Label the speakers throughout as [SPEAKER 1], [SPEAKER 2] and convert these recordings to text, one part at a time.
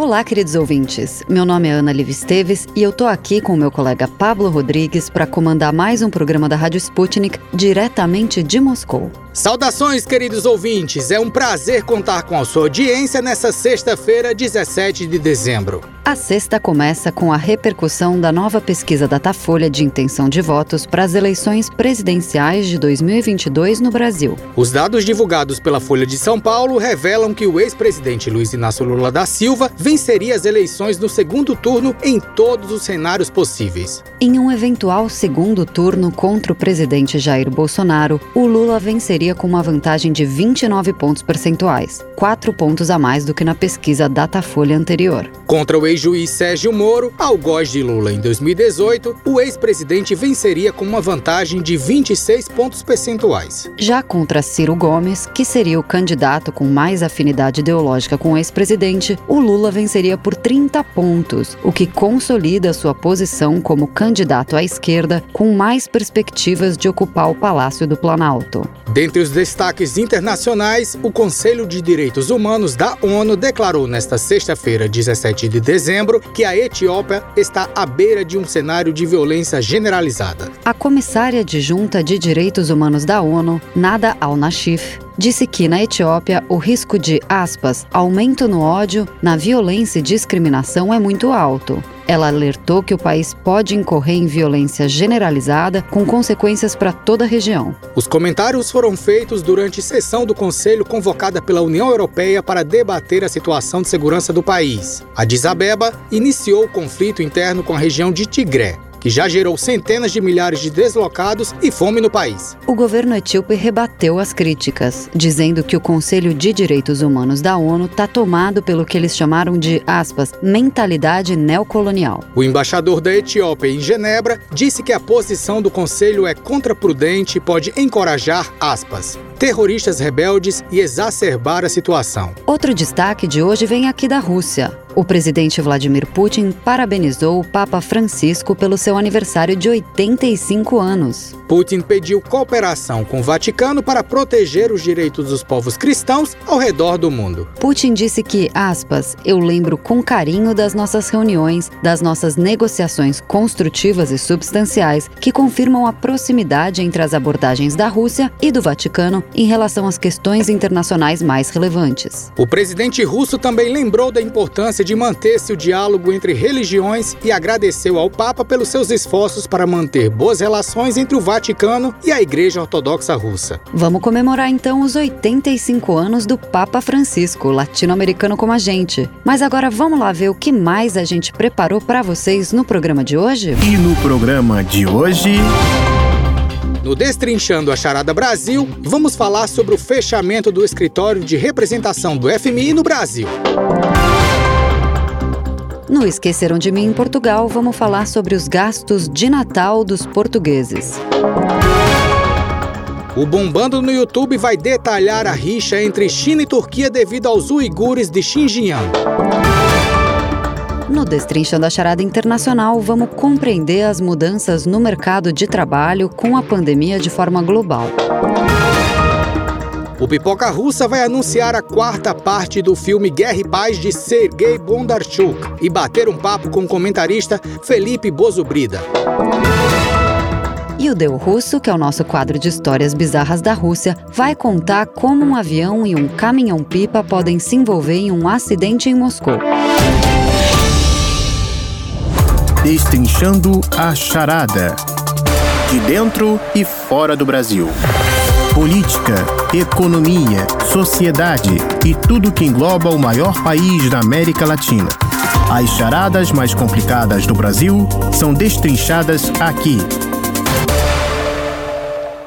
[SPEAKER 1] Olá, queridos ouvintes. Meu nome é Ana Liv Esteves e eu tô aqui com o meu colega Pablo Rodrigues para comandar mais um programa da Rádio Sputnik diretamente de Moscou.
[SPEAKER 2] Saudações, queridos ouvintes! É um prazer contar com a sua audiência nessa sexta-feira, 17 de dezembro.
[SPEAKER 1] A sexta começa com a repercussão da nova pesquisa Datafolha de intenção de votos para as eleições presidenciais de 2022 no Brasil.
[SPEAKER 2] Os dados divulgados pela Folha de São Paulo revelam que o ex-presidente Luiz Inácio Lula da Silva venceria as eleições no segundo turno em todos os cenários possíveis.
[SPEAKER 1] Em um eventual segundo turno contra o presidente Jair Bolsonaro, o Lula venceria com uma vantagem de 29 pontos percentuais, 4 pontos a mais do que na pesquisa Datafolha anterior.
[SPEAKER 2] Contra o ex-juiz Sérgio Moro, algoz de Lula em 2018, o ex-presidente venceria com uma vantagem de 26 pontos percentuais.
[SPEAKER 1] Já contra Ciro Gomes, que seria o candidato com mais afinidade ideológica com o ex-presidente, o Lula venceria por 30 pontos, o que consolida sua posição como candidato à esquerda com mais perspectivas de ocupar o Palácio do Planalto.
[SPEAKER 2] Dentre os destaques internacionais, o Conselho de Direitos Humanos da ONU declarou nesta sexta-feira, 17 de dezembro, que a Etiópia está à beira de um cenário de violência generalizada.
[SPEAKER 1] A comissária adjunta de Direitos Humanos da ONU, Nada Al-Nashif, disse que na Etiópia o risco de, aspas, aumento no ódio, na violência e discriminação é muito alto. Ela alertou que o país pode incorrer em violência generalizada, com consequências para toda a região.
[SPEAKER 2] Os comentários foram feitos durante sessão do Conselho convocada pela União Europeia para debater a situação de segurança do país. Addis Abeba iniciou o conflito interno com a região de Tigré, que já gerou centenas de milhares de deslocados e fome no país.
[SPEAKER 1] O governo etíope rebateu as críticas, dizendo que o Conselho de Direitos Humanos da ONU está tomado pelo que eles chamaram de, aspas, mentalidade neocolonial.
[SPEAKER 2] O embaixador da Etiópia em Genebra disse que a posição do Conselho é contraprudente e pode encorajar, aspas, terroristas rebeldes e exacerbar a situação.
[SPEAKER 1] Outro destaque de hoje vem aqui da Rússia. O presidente Vladimir Putin parabenizou o Papa Francisco pelo seu aniversário de 85 anos.
[SPEAKER 2] Putin pediu cooperação com o Vaticano para proteger os direitos dos povos cristãos ao redor do mundo.
[SPEAKER 1] Putin disse que, aspas, eu lembro com carinho das nossas reuniões, das nossas negociações construtivas e substanciais que confirmam a proximidade entre as abordagens da Rússia e do Vaticano em relação às questões internacionais mais relevantes.
[SPEAKER 2] O presidente russo também lembrou da importância de manter-se o diálogo entre religiões e agradeceu ao Papa pelos seus esforços para manter boas relações entre o Vaticano e a Igreja Ortodoxa Russa.
[SPEAKER 1] Vamos comemorar então os 85 anos do Papa Francisco, latino-americano como a gente. Mas agora vamos lá ver o que mais a gente preparou para vocês no programa de hoje?
[SPEAKER 3] E no programa de hoje.
[SPEAKER 2] No Destrinchando a Charada Brasil, vamos falar sobre o fechamento do escritório de representação do FMI no Brasil.
[SPEAKER 1] No Esqueceram de Mim em Portugal, vamos falar sobre os gastos de Natal dos portugueses.
[SPEAKER 2] O Bombando no YouTube vai detalhar a rixa entre China e Turquia devido aos uigures de Xinjiang.
[SPEAKER 1] No Destrinchando a Charada Internacional, vamos compreender as mudanças no mercado de trabalho com a pandemia de forma global.
[SPEAKER 2] O Pipoca Russa vai anunciar a quarta parte do filme Guerra e Paz de Sergei Bondarchuk e bater um papo com o comentarista Felipe Bozubrida.
[SPEAKER 1] E o Deu Russo, que é o nosso quadro de histórias bizarras da Rússia, vai contar como um avião e um caminhão-pipa podem se envolver em um acidente em Moscou.
[SPEAKER 3] Destrinchando a charada. De dentro e fora do Brasil. Política, economia, sociedade e tudo que engloba o maior país da América Latina. As charadas mais complicadas do Brasil são destrinchadas aqui.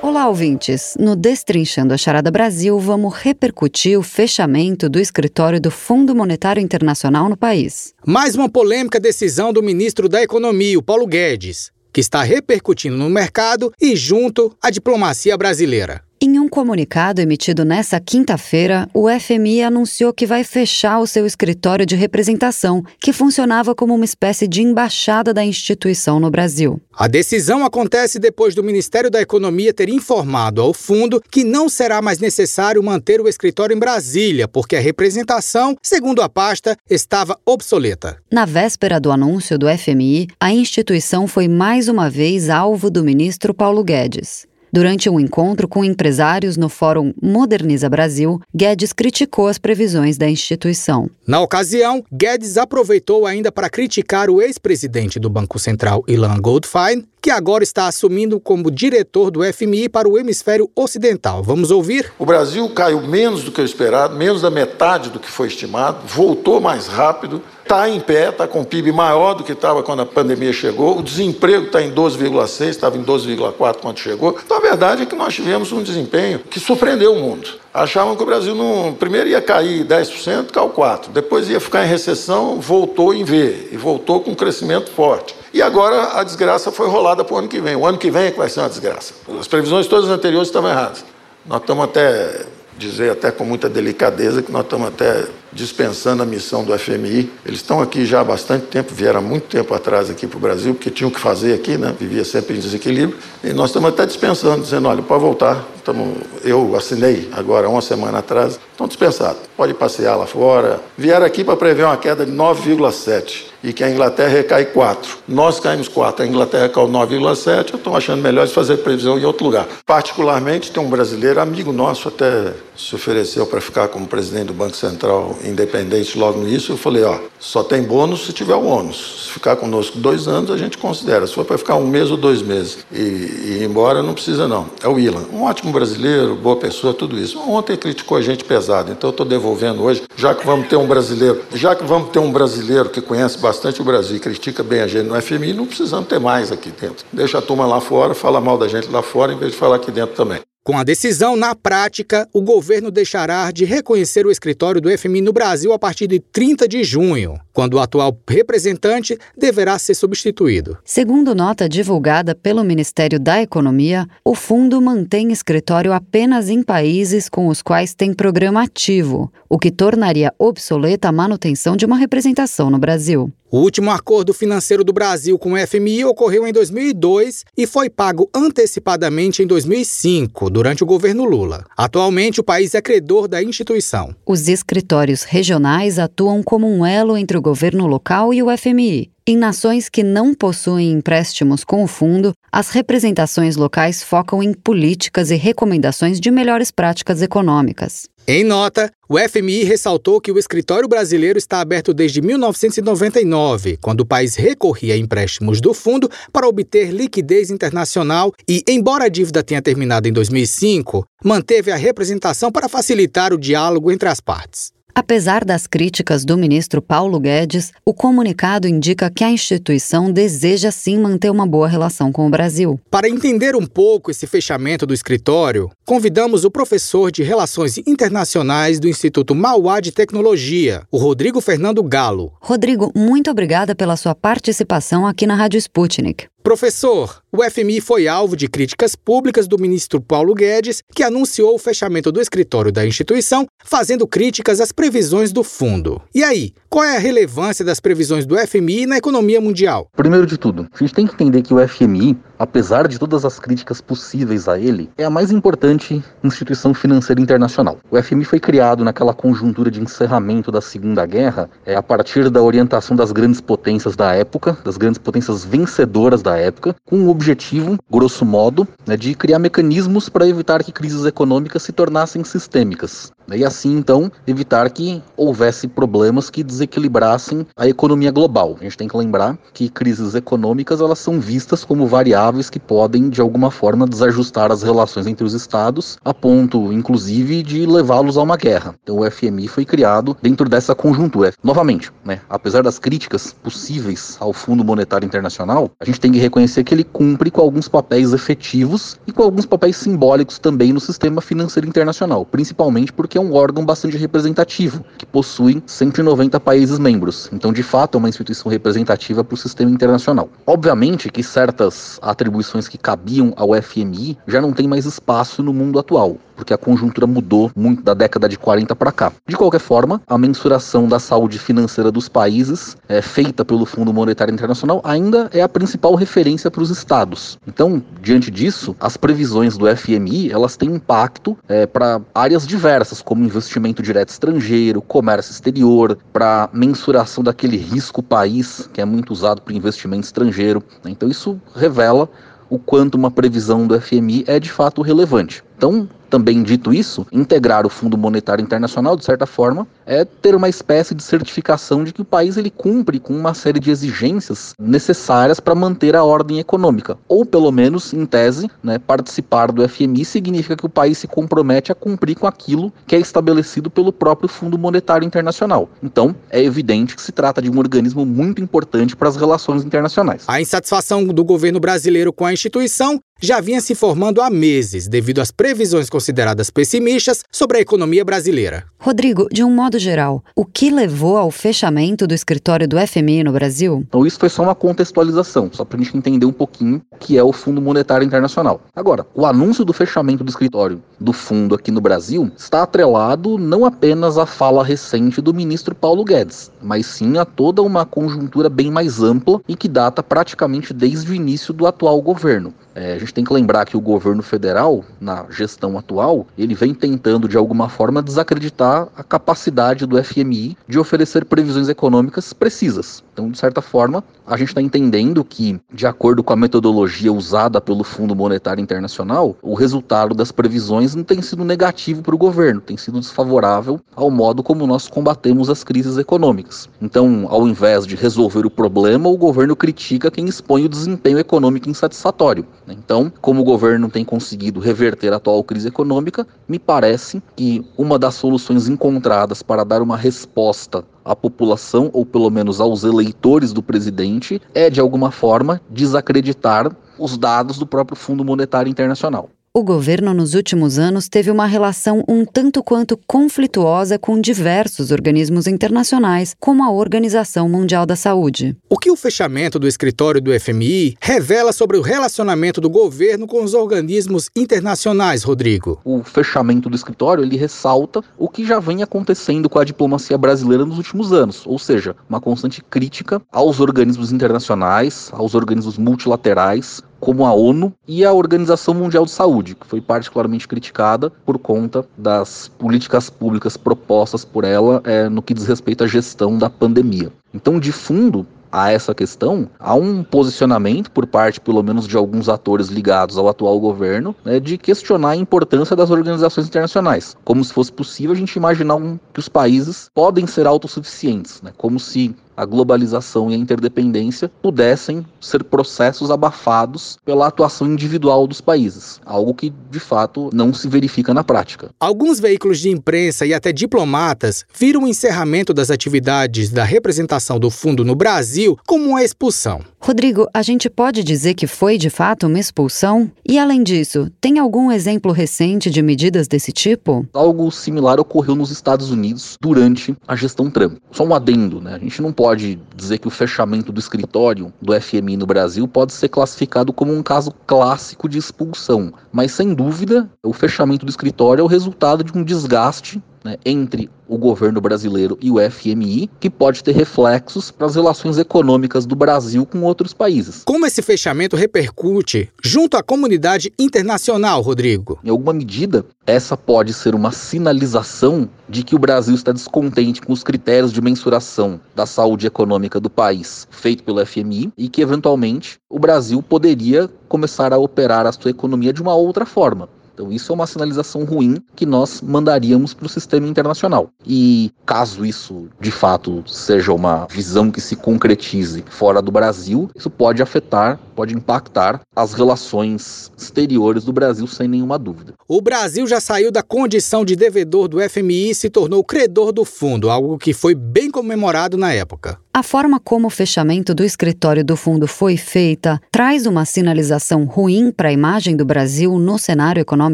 [SPEAKER 1] Olá, ouvintes! No Destrinchando a Charada Brasil, vamos repercutir o fechamento do escritório do Fundo Monetário Internacional no país.
[SPEAKER 2] Mais uma polêmica decisão do ministro da Economia, o Paulo Guedes, que está repercutindo no mercado e junto à diplomacia brasileira.
[SPEAKER 1] Em um comunicado emitido nesta quinta-feira, o FMI anunciou que vai fechar o seu escritório de representação, que funcionava como uma espécie de embaixada da instituição no Brasil.
[SPEAKER 2] A decisão acontece depois do Ministério da Economia ter informado ao fundo que não será mais necessário manter o escritório em Brasília, porque a representação, segundo a pasta, estava obsoleta.
[SPEAKER 1] Na véspera do anúncio do FMI, a instituição foi mais uma vez alvo do ministro Paulo Guedes. Durante um encontro com empresários no Fórum Moderniza Brasil, Guedes criticou as previsões da instituição.
[SPEAKER 2] Na ocasião, Guedes aproveitou ainda para criticar o ex-presidente do Banco Central, Ilan Goldfein, que agora está assumindo como diretor do FMI para o hemisfério ocidental. Vamos ouvir?
[SPEAKER 4] O Brasil caiu menos do que o esperado, menos da metade do que foi estimado, voltou mais rápido, está em pé, está com PIB maior do que estava quando a pandemia chegou, o desemprego está em 12,6, estava em 12,4 quando chegou. Então a verdade é que nós tivemos um desempenho que surpreendeu o mundo. Achavam que o Brasil não, primeiro ia cair 10%, caiu 4%, depois ia ficar em recessão, voltou em V e voltou com um crescimento forte. E agora a desgraça foi rolada para o ano que vem. O ano que vem é que vai ser uma desgraça. As previsões todas anteriores estavam erradas. Nós estamos até dizer até com muita delicadeza que nós estamos até dispensando a missão do FMI. Eles estão aqui já há bastante tempo, vieram há muito tempo atrás aqui para o Brasil, porque tinham que fazer aqui, né? vivia sempre em desequilíbrio, e nós estamos até dispensando, dizendo, olha, pode voltar. Estamos, eu assinei agora, uma semana atrás, estão dispensados. Pode passear lá fora. Vieram aqui para prever uma queda de 9,7 e que a Inglaterra recai 4. Nós caímos 4, a Inglaterra caiu 9,7. Eu estou achando melhor fazer previsão em outro lugar. Particularmente, tem um brasileiro, amigo nosso, até se ofereceu para ficar como presidente do Banco Central independente logo no início. Eu falei: ó, só tem bônus se tiver o ônus. Se ficar conosco dois anos, a gente considera. Se for para ficar um mês ou dois meses e, e ir embora, não precisa não. É o Ilan. Um ótimo brasileiro, boa pessoa, tudo isso. Ontem criticou a gente pesado, então eu estou devolvendo hoje, já que vamos ter um brasileiro, já que vamos ter um brasileiro que conhece bastante bastante o Brasil e critica bem a gente no FMI, não precisamos ter mais aqui dentro. Deixa a turma lá fora, fala mal da gente lá fora, em vez de falar aqui dentro também.
[SPEAKER 2] Com a decisão, na prática, o governo deixará de reconhecer o escritório do FMI no Brasil a partir de 30 de junho, quando o atual representante deverá ser substituído.
[SPEAKER 1] Segundo nota divulgada pelo Ministério da Economia, o fundo mantém escritório apenas em países com os quais tem programa ativo, o que tornaria obsoleta a manutenção de uma representação no Brasil.
[SPEAKER 2] O último acordo financeiro do Brasil com o FMI ocorreu em 2002 e foi pago antecipadamente em 2005, durante o governo Lula. Atualmente, o país é credor da instituição.
[SPEAKER 1] Os escritórios regionais atuam como um elo entre o governo local e o FMI. Em nações que não possuem empréstimos com o fundo, as representações locais focam em políticas e recomendações de melhores práticas econômicas.
[SPEAKER 2] Em nota, o FMI ressaltou que o escritório brasileiro está aberto desde 1999, quando o país recorria a empréstimos do fundo para obter liquidez internacional e, embora a dívida tenha terminado em 2005, manteve a representação para facilitar o diálogo entre as partes.
[SPEAKER 1] Apesar das críticas do ministro Paulo Guedes, o comunicado indica que a instituição deseja sim manter uma boa relação com o Brasil.
[SPEAKER 2] Para entender um pouco esse fechamento do escritório, convidamos o professor de Relações Internacionais do Instituto Mauá de Tecnologia, o Rodrigo Fernando Galo.
[SPEAKER 1] Rodrigo, muito obrigada pela sua participação aqui na Rádio Sputnik.
[SPEAKER 2] Professor, o FMI foi alvo de críticas públicas do ministro Paulo Guedes, que anunciou o fechamento do escritório da instituição, fazendo críticas às previsões do fundo. E aí, qual é a relevância das previsões do FMI na economia mundial?
[SPEAKER 5] Primeiro de tudo, a gente tem que entender que o FMI, apesar de todas as críticas possíveis a ele, é a mais importante instituição financeira internacional. O FMI foi criado naquela conjuntura de encerramento da Segunda Guerra, é, a partir da orientação das grandes potências da época, das grandes potências vencedoras da época, com o objetivo, grosso modo, né, de criar mecanismos para evitar que crises econômicas se tornassem sistêmicas. E assim, então, evitar que houvesse problemas que desequilibrassem a economia global. A gente tem que lembrar que crises econômicas elas são vistas como variáveis que podem, de alguma forma, desajustar as relações entre os estados, a ponto, inclusive, de levá-los a uma guerra. Então, o FMI foi criado dentro dessa conjuntura. Novamente, né, apesar das críticas possíveis ao Fundo Monetário Internacional, a gente tem que reconhecer que ele cumpre com alguns papéis efetivos e com alguns papéis simbólicos também no sistema financeiro internacional, principalmente porque porque é um órgão bastante representativo, que possui 190 países membros. Então, de fato, é uma instituição representativa para o sistema internacional. Obviamente que certas atribuições que cabiam ao FMI já não têm mais espaço no mundo atual porque a conjuntura mudou muito da década de 40 para cá. De qualquer forma, a mensuração da saúde financeira dos países, é, feita pelo Fundo Monetário Internacional, ainda é a principal referência para os estados. Então, diante disso, as previsões do FMI elas têm impacto é, para áreas diversas, como investimento direto estrangeiro, comércio exterior, para mensuração daquele risco país que é muito usado para investimento estrangeiro. Então, isso revela o quanto uma previsão do FMI é de fato relevante. Então, também dito isso, integrar o Fundo Monetário Internacional, de certa forma, é ter uma espécie de certificação de que o país ele cumpre com uma série de exigências necessárias para manter a ordem econômica. Ou, pelo menos, em tese, né, participar do FMI significa que o país se compromete a cumprir com aquilo que é estabelecido pelo próprio Fundo Monetário Internacional. Então, é evidente que se trata de um organismo muito importante para as relações internacionais.
[SPEAKER 2] A insatisfação do governo brasileiro com a instituição já vinha se formando há meses devido às previsões consideradas pessimistas sobre a economia brasileira.
[SPEAKER 1] Rodrigo, de um modo geral, o que levou ao fechamento do escritório do FMI no Brasil?
[SPEAKER 5] Então, isso foi só uma contextualização, só para a gente entender um pouquinho o que é o Fundo Monetário Internacional. Agora, o anúncio do fechamento do escritório do fundo aqui no Brasil está atrelado não apenas à fala recente do ministro Paulo Guedes, mas sim a toda uma conjuntura bem mais ampla e que data praticamente desde o início do atual governo. É, a gente tem que lembrar que o governo federal, na gestão atual, ele vem tentando de alguma forma desacreditar a capacidade do FMI de oferecer previsões econômicas precisas. Então, de certa forma, a gente está entendendo que, de acordo com a metodologia usada pelo Fundo Monetário Internacional, o resultado das previsões não tem sido negativo para o governo, tem sido desfavorável ao modo como nós combatemos as crises econômicas. Então, ao invés de resolver o problema, o governo critica quem expõe o desempenho econômico insatisfatório. Então, como o governo tem conseguido reverter a atual crise econômica, me parece que uma das soluções encontradas para dar uma resposta à população, ou pelo menos aos eleitores do presidente, é de alguma forma desacreditar os dados do próprio Fundo Monetário Internacional.
[SPEAKER 1] O governo nos últimos anos teve uma relação um tanto quanto conflituosa com diversos organismos internacionais, como a Organização Mundial da Saúde.
[SPEAKER 2] O que o fechamento do escritório do FMI revela sobre o relacionamento do governo com os organismos internacionais, Rodrigo?
[SPEAKER 5] O fechamento do escritório ele ressalta o que já vem acontecendo com a diplomacia brasileira nos últimos anos, ou seja, uma constante crítica aos organismos internacionais, aos organismos multilaterais, como a ONU e a Organização Mundial de Saúde, que foi particularmente criticada por conta das políticas públicas propostas por ela é, no que diz respeito à gestão da pandemia. Então, de fundo, a essa questão, há um posicionamento por parte, pelo menos, de alguns atores ligados ao atual governo, né, de questionar a importância das organizações internacionais. Como se fosse possível a gente imaginar um, que os países podem ser autossuficientes, né, como se a globalização e a interdependência pudessem ser processos abafados pela atuação individual dos países, algo que de fato não se verifica na prática.
[SPEAKER 2] Alguns veículos de imprensa e até diplomatas viram o encerramento das atividades da representação do fundo no Brasil como uma expulsão.
[SPEAKER 1] Rodrigo, a gente pode dizer que foi de fato uma expulsão? E além disso, tem algum exemplo recente de medidas desse tipo?
[SPEAKER 5] Algo similar ocorreu nos Estados Unidos durante a gestão Trump. Só um adendo, né? A gente não pode dizer que o fechamento do escritório do FMI no Brasil pode ser classificado como um caso clássico de expulsão, mas sem dúvida, o fechamento do escritório é o resultado de um desgaste né, entre o governo brasileiro e o FMI, que pode ter reflexos para as relações econômicas do Brasil com outros países.
[SPEAKER 2] Como esse fechamento repercute junto à comunidade internacional, Rodrigo?
[SPEAKER 5] Em alguma medida, essa pode ser uma sinalização de que o Brasil está descontente com os critérios de mensuração da saúde econômica do país feito pelo FMI e que, eventualmente, o Brasil poderia começar a operar a sua economia de uma outra forma. Então, isso é uma sinalização ruim que nós mandaríamos para o sistema internacional. E caso isso de fato seja uma visão que se concretize fora do Brasil, isso pode afetar pode impactar as relações exteriores do Brasil sem nenhuma dúvida.
[SPEAKER 2] O Brasil já saiu da condição de devedor do FMI e se tornou credor do fundo, algo que foi bem comemorado na época.
[SPEAKER 1] A forma como o fechamento do escritório do fundo foi feita traz uma sinalização ruim para a imagem do Brasil no cenário econômico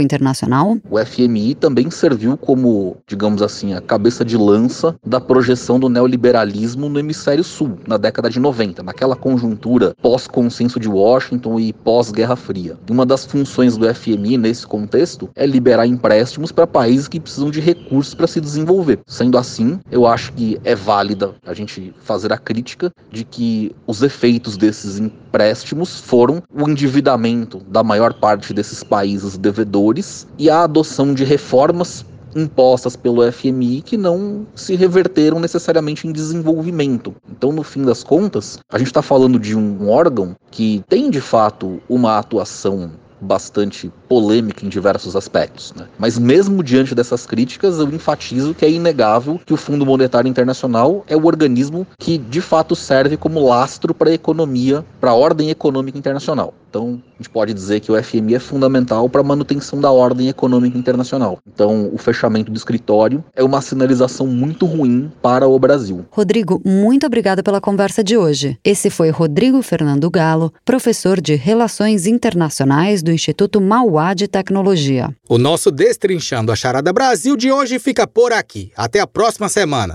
[SPEAKER 1] internacional?
[SPEAKER 5] O FMI também serviu como, digamos assim, a cabeça de lança da projeção do neoliberalismo no hemisfério sul, na década de 90, naquela conjuntura pós-consenso de Washington e pós-Guerra Fria. Uma das funções do FMI nesse contexto é liberar empréstimos para países que precisam de recursos para se desenvolver. Sendo assim, eu acho que é válida a gente fazer a crítica de que os efeitos desses empréstimos foram o endividamento da maior parte desses países e a adoção de reformas impostas pelo FMI que não se reverteram necessariamente em desenvolvimento. Então, no fim das contas, a gente está falando de um órgão que tem de fato uma atuação bastante polêmica em diversos aspectos. Né? Mas mesmo diante dessas críticas, eu enfatizo que é inegável que o Fundo Monetário Internacional é o organismo que de fato serve como lastro para a economia, para a ordem econômica internacional. Então, a gente pode dizer que o FMI é fundamental para a manutenção da ordem econômica internacional. Então, o fechamento do escritório é uma sinalização muito ruim para o Brasil.
[SPEAKER 1] Rodrigo, muito obrigada pela conversa de hoje. Esse foi Rodrigo Fernando Galo, professor de Relações Internacionais do Instituto Mauá de Tecnologia.
[SPEAKER 2] O nosso Destrinchando a Charada Brasil de hoje fica por aqui. Até a próxima semana.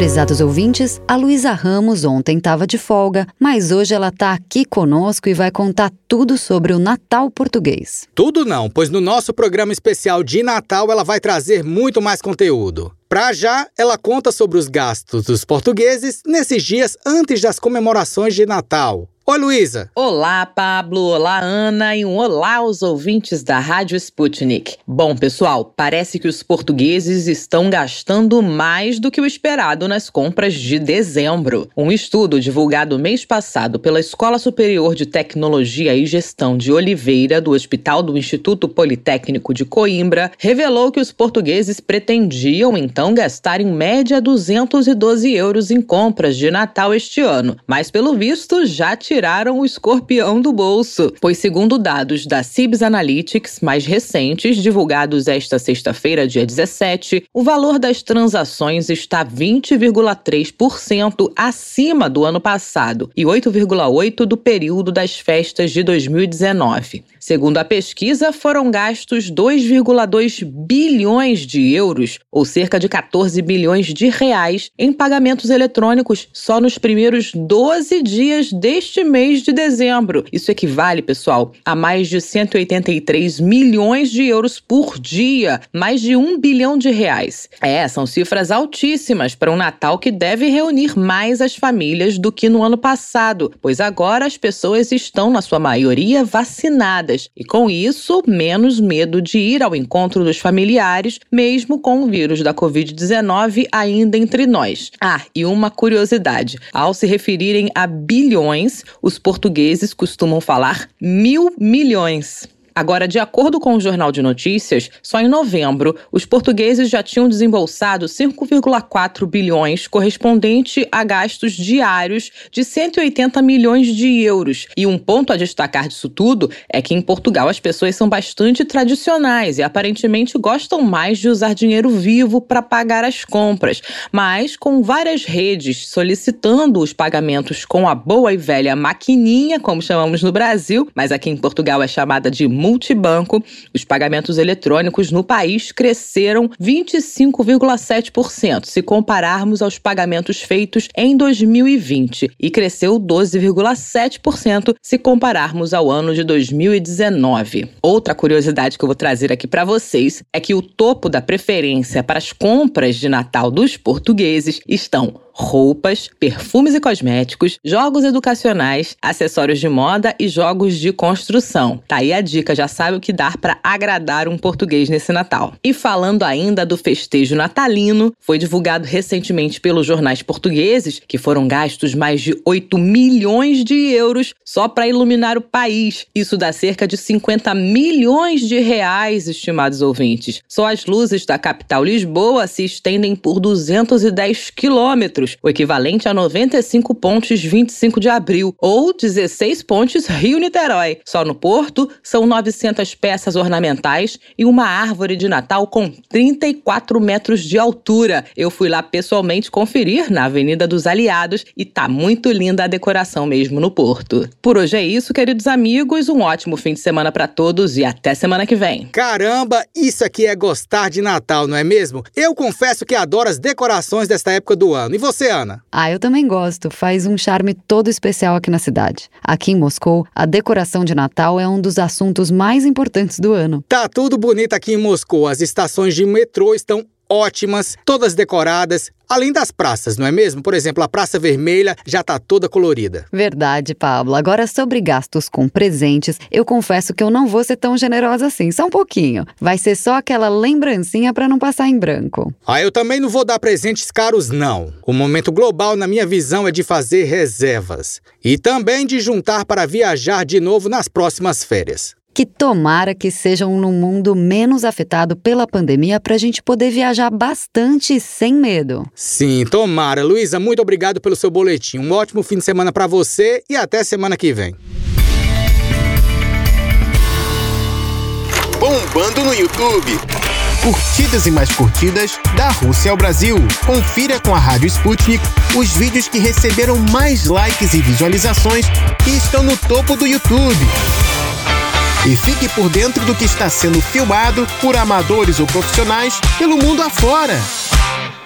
[SPEAKER 1] Prezados ouvintes, a Luísa Ramos ontem estava de folga, mas hoje ela está aqui conosco e vai contar tudo sobre o Natal português.
[SPEAKER 2] Tudo não, pois no nosso programa especial de Natal ela vai trazer muito mais conteúdo. Pra já, ela conta sobre os gastos dos portugueses nesses dias antes das comemorações de Natal. Oi, Luísa.
[SPEAKER 6] Olá, Pablo. Olá, Ana. E um olá aos ouvintes da Rádio Sputnik. Bom, pessoal, parece que os portugueses estão gastando mais do que o esperado nas compras de dezembro. Um estudo divulgado mês passado pela Escola Superior de Tecnologia e Gestão de Oliveira, do Hospital do Instituto Politécnico de Coimbra, revelou que os portugueses pretendiam, então, gastar em média 212 euros em compras de Natal este ano. Mas, pelo visto, já tiraram tiraram o escorpião do bolso, pois, segundo dados da Cibs Analytics mais recentes, divulgados esta sexta-feira, dia 17, o valor das transações está 20,3% acima do ano passado e 8,8% do período das festas de 2019. Segundo a pesquisa, foram gastos 2,2 bilhões de euros, ou cerca de 14 bilhões de reais, em pagamentos eletrônicos só nos primeiros 12 dias deste mês de dezembro. Isso equivale, pessoal, a mais de 183 milhões de euros por dia, mais de um bilhão de reais. É, são cifras altíssimas para um Natal que deve reunir mais as famílias do que no ano passado, pois agora as pessoas estão, na sua maioria, vacinadas e, com isso, menos medo de ir ao encontro dos familiares, mesmo com o vírus da Covid-19 ainda entre nós. Ah, e uma curiosidade: ao se referirem a bilhões, os portugueses costumam falar mil milhões. Agora, de acordo com o Jornal de Notícias, só em novembro os portugueses já tinham desembolsado 5,4 bilhões, correspondente a gastos diários de 180 milhões de euros. E um ponto a destacar disso tudo é que em Portugal as pessoas são bastante tradicionais e aparentemente gostam mais de usar dinheiro vivo para pagar as compras, mas com várias redes solicitando os pagamentos com a boa e velha maquininha, como chamamos no Brasil, mas aqui em Portugal é chamada de multibanco, os pagamentos eletrônicos no país cresceram 25,7% se compararmos aos pagamentos feitos em 2020 e cresceu 12,7% se compararmos ao ano de 2019. Outra curiosidade que eu vou trazer aqui para vocês é que o topo da preferência para as compras de Natal dos portugueses estão roupas, perfumes e cosméticos, jogos educacionais, acessórios de moda e jogos de construção. Tá aí a dica, já sabe o que dar para agradar um português nesse Natal. E falando ainda do festejo natalino, foi divulgado recentemente pelos jornais portugueses que foram gastos mais de 8 milhões de euros só para iluminar o país. Isso dá cerca de 50 milhões de reais, estimados ouvintes. Só as luzes da capital Lisboa se estendem por 210 quilômetros, o equivalente a 95 pontes 25 de abril, ou 16 pontes Rio-Niterói. Só no Porto, são 900 peças ornamentais e uma árvore de Natal com 34 metros de altura. Eu fui lá pessoalmente conferir na Avenida dos Aliados e tá muito linda a decoração mesmo no Porto. Por hoje é isso, queridos amigos. Um ótimo fim de semana para todos e até semana que vem.
[SPEAKER 2] Caramba, isso aqui é gostar de Natal, não é mesmo? Eu confesso que adoro as decorações desta época do ano. E você, Ana?
[SPEAKER 1] Ah, eu também gosto. Faz um charme todo especial aqui na cidade. Aqui em Moscou, a decoração de Natal é um dos assuntos mais importantes do ano.
[SPEAKER 2] Tá tudo bonito aqui em Moscou. As estações de metrô estão ótimas, todas decoradas, além das praças, não é mesmo? Por exemplo, a Praça Vermelha já está toda colorida.
[SPEAKER 1] Verdade, Pablo. Agora, sobre gastos com presentes, eu confesso que eu não vou ser tão generosa assim, só um pouquinho. Vai ser só aquela lembrancinha para não passar em branco.
[SPEAKER 2] Ah, eu também não vou dar presentes caros, não. O momento global, na minha visão, é de fazer reservas e também de juntar para viajar de novo nas próximas férias
[SPEAKER 1] que tomara que sejam num mundo menos afetado pela pandemia para a gente poder viajar bastante sem medo.
[SPEAKER 2] Sim, tomara. Luísa, muito obrigado pelo seu boletim. Um ótimo fim de semana para você e até semana que vem.
[SPEAKER 3] Bombando no YouTube. Curtidas e mais curtidas da Rússia ao Brasil. Confira com a Rádio Sputnik os vídeos que receberam mais likes e visualizações e estão no topo do YouTube. E fique por dentro do que está sendo filmado por amadores ou profissionais pelo mundo afora.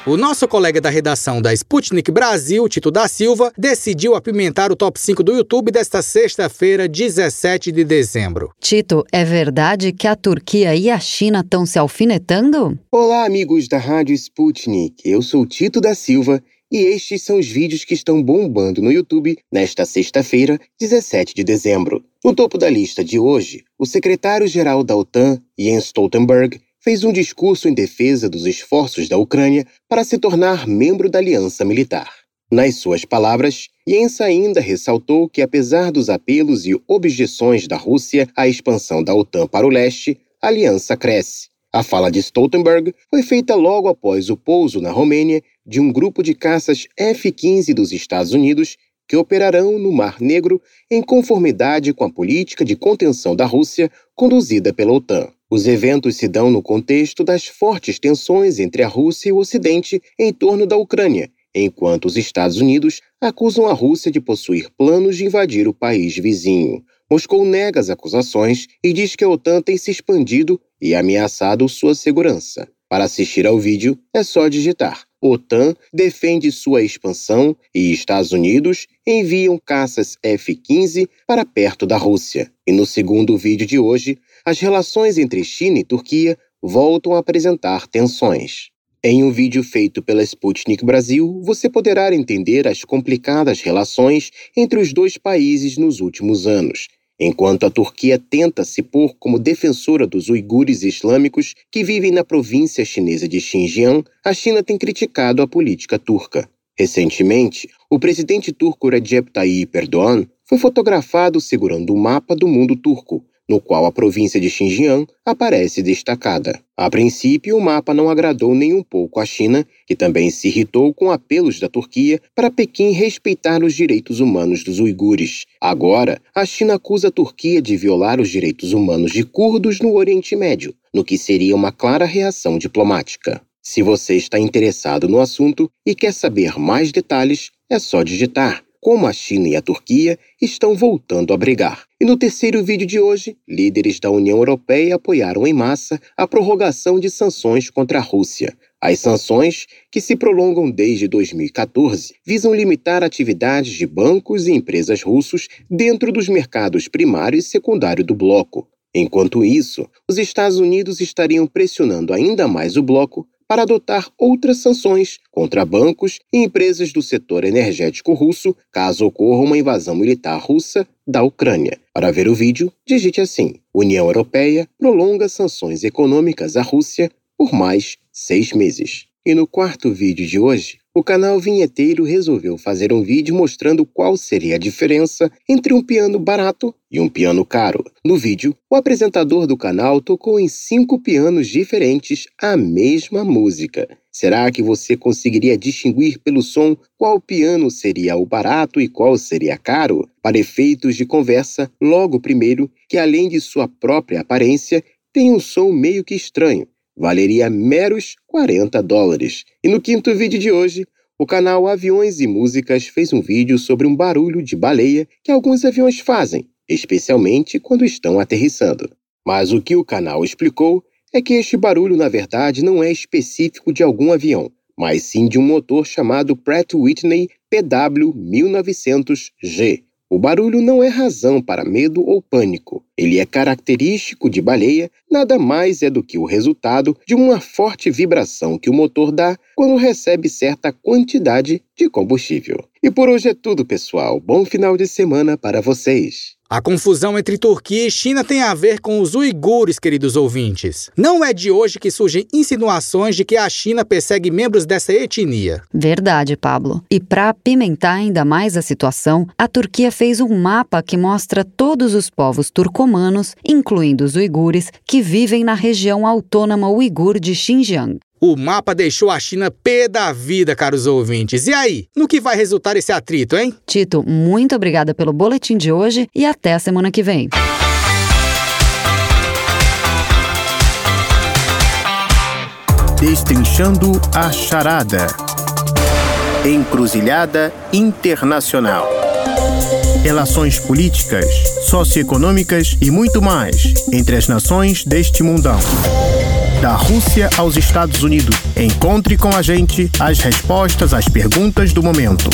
[SPEAKER 2] O nosso colega da redação da Sputnik Brasil, Tito da Silva, decidiu apimentar o top 5 do YouTube desta sexta-feira, 17 de dezembro.
[SPEAKER 1] Tito, é verdade que a Turquia e a China estão se alfinetando?
[SPEAKER 7] Olá, amigos da Rádio Sputnik. Eu sou Tito da Silva e estes são os vídeos que estão bombando no YouTube nesta sexta-feira, 17 de dezembro. No topo da lista de hoje, o secretário-geral da OTAN, Jens Stoltenberg, fez um discurso em defesa dos esforços da Ucrânia para se tornar membro da aliança militar. Nas suas palavras, Jens ainda ressaltou que, apesar dos apelos e objeções da Rússia à expansão da OTAN para o leste, a aliança cresce. A fala de Stoltenberg foi feita logo após o pouso na Romênia de um grupo de caças F-15 dos Estados Unidos que operarão no Mar Negro em conformidade com a política de contenção da Rússia conduzida pela OTAN. Os eventos se dão no contexto das fortes tensões entre a Rússia e o Ocidente em torno da Ucrânia, enquanto os Estados Unidos acusam a Rússia de possuir planos de invadir o país vizinho. Moscou nega as acusações e diz que a OTAN tem se expandido e ameaçado sua segurança. Para assistir ao vídeo, é só digitar. OTAN defende sua expansão e Estados Unidos enviam caças F-15 para perto da Rússia. E no segundo vídeo de hoje, as relações entre China e Turquia voltam a apresentar tensões. Em um vídeo feito pela Sputnik Brasil, você poderá entender as complicadas relações entre os dois países nos últimos anos Enquanto a Turquia tenta se pôr como defensora dos uigures islâmicos que vivem na província chinesa de Xinjiang, a China tem criticado a política turca. Recentemente, o presidente turco Recep Tayyip Erdogan foi fotografado segurando um mapa do mundo turco, no qual a província de Xinjiang aparece destacada. A princípio, o mapa não agradou nem um pouco a China, que também se irritou com apelos da Turquia para Pequim respeitar os direitos humanos dos uigures. Agora, a China acusa a Turquia de violar os direitos humanos de curdos no Oriente Médio, no que seria uma clara reação diplomática. Se você está interessado no assunto e quer saber mais detalhes, é só digitar como a China e a Turquia estão voltando a brigar. E no terceiro vídeo de hoje, líderes da União Europeia apoiaram em massa a prorrogação de sanções contra a Rússia. As sanções, que se prolongam desde 2014, visam limitar atividades de bancos e empresas russos dentro dos mercados primário e secundário do bloco. Enquanto isso, os Estados Unidos estariam pressionando ainda mais o bloco para adotar outras sanções contra bancos e empresas do setor energético russo caso ocorra uma invasão militar russa da Ucrânia. Para ver o vídeo, digite assim: União Europeia prolonga sanções econômicas à Rússia por mais seis meses. E no quarto vídeo de hoje, o canal Vinheteiro resolveu fazer um vídeo mostrando qual seria a diferença entre um piano barato e um piano caro. No vídeo, o apresentador do canal tocou em cinco pianos diferentes a mesma música. Será que você conseguiria distinguir pelo som qual piano seria o barato e qual seria caro? Para efeitos de conversa, logo primeiro, que além de sua própria aparência, tem um som meio que estranho valeria meros 40 dólares. E no quinto vídeo de hoje, o canal Aviões e Músicas fez um vídeo sobre um barulho de baleia que alguns aviões fazem, especialmente quando estão aterrissando. Mas o que o canal explicou é que este barulho, na verdade, não é específico de algum avião, mas sim de um motor chamado Pratt Whitney PW1900G, o barulho não é razão para medo ou pânico. Ele é característico de baleia, nada mais é do que o resultado de uma forte vibração que o motor dá quando recebe certa quantidade de combustível. E por hoje é tudo, pessoal. Bom final de semana para vocês.
[SPEAKER 2] A confusão entre Turquia e China tem a ver com os uigures, queridos ouvintes. Não é de hoje que surgem insinuações de que a China persegue membros dessa etnia.
[SPEAKER 1] Verdade, Pablo. E para apimentar ainda mais a situação, a Turquia fez um mapa que mostra todos os povos turcomanos, incluindo os uigures, que vivem na região autônoma uigur de Xinjiang.
[SPEAKER 2] O mapa deixou a China pé da vida, caros ouvintes. E aí, no que vai resultar esse atrito, hein?
[SPEAKER 1] Tito, muito obrigada pelo boletim de hoje e até a semana que vem.
[SPEAKER 3] Destrinchando a charada. Encruzilhada Internacional. Relações políticas, socioeconômicas e muito mais entre as nações deste mundão da Rússia aos Estados Unidos. Encontre com a gente as respostas às perguntas do momento.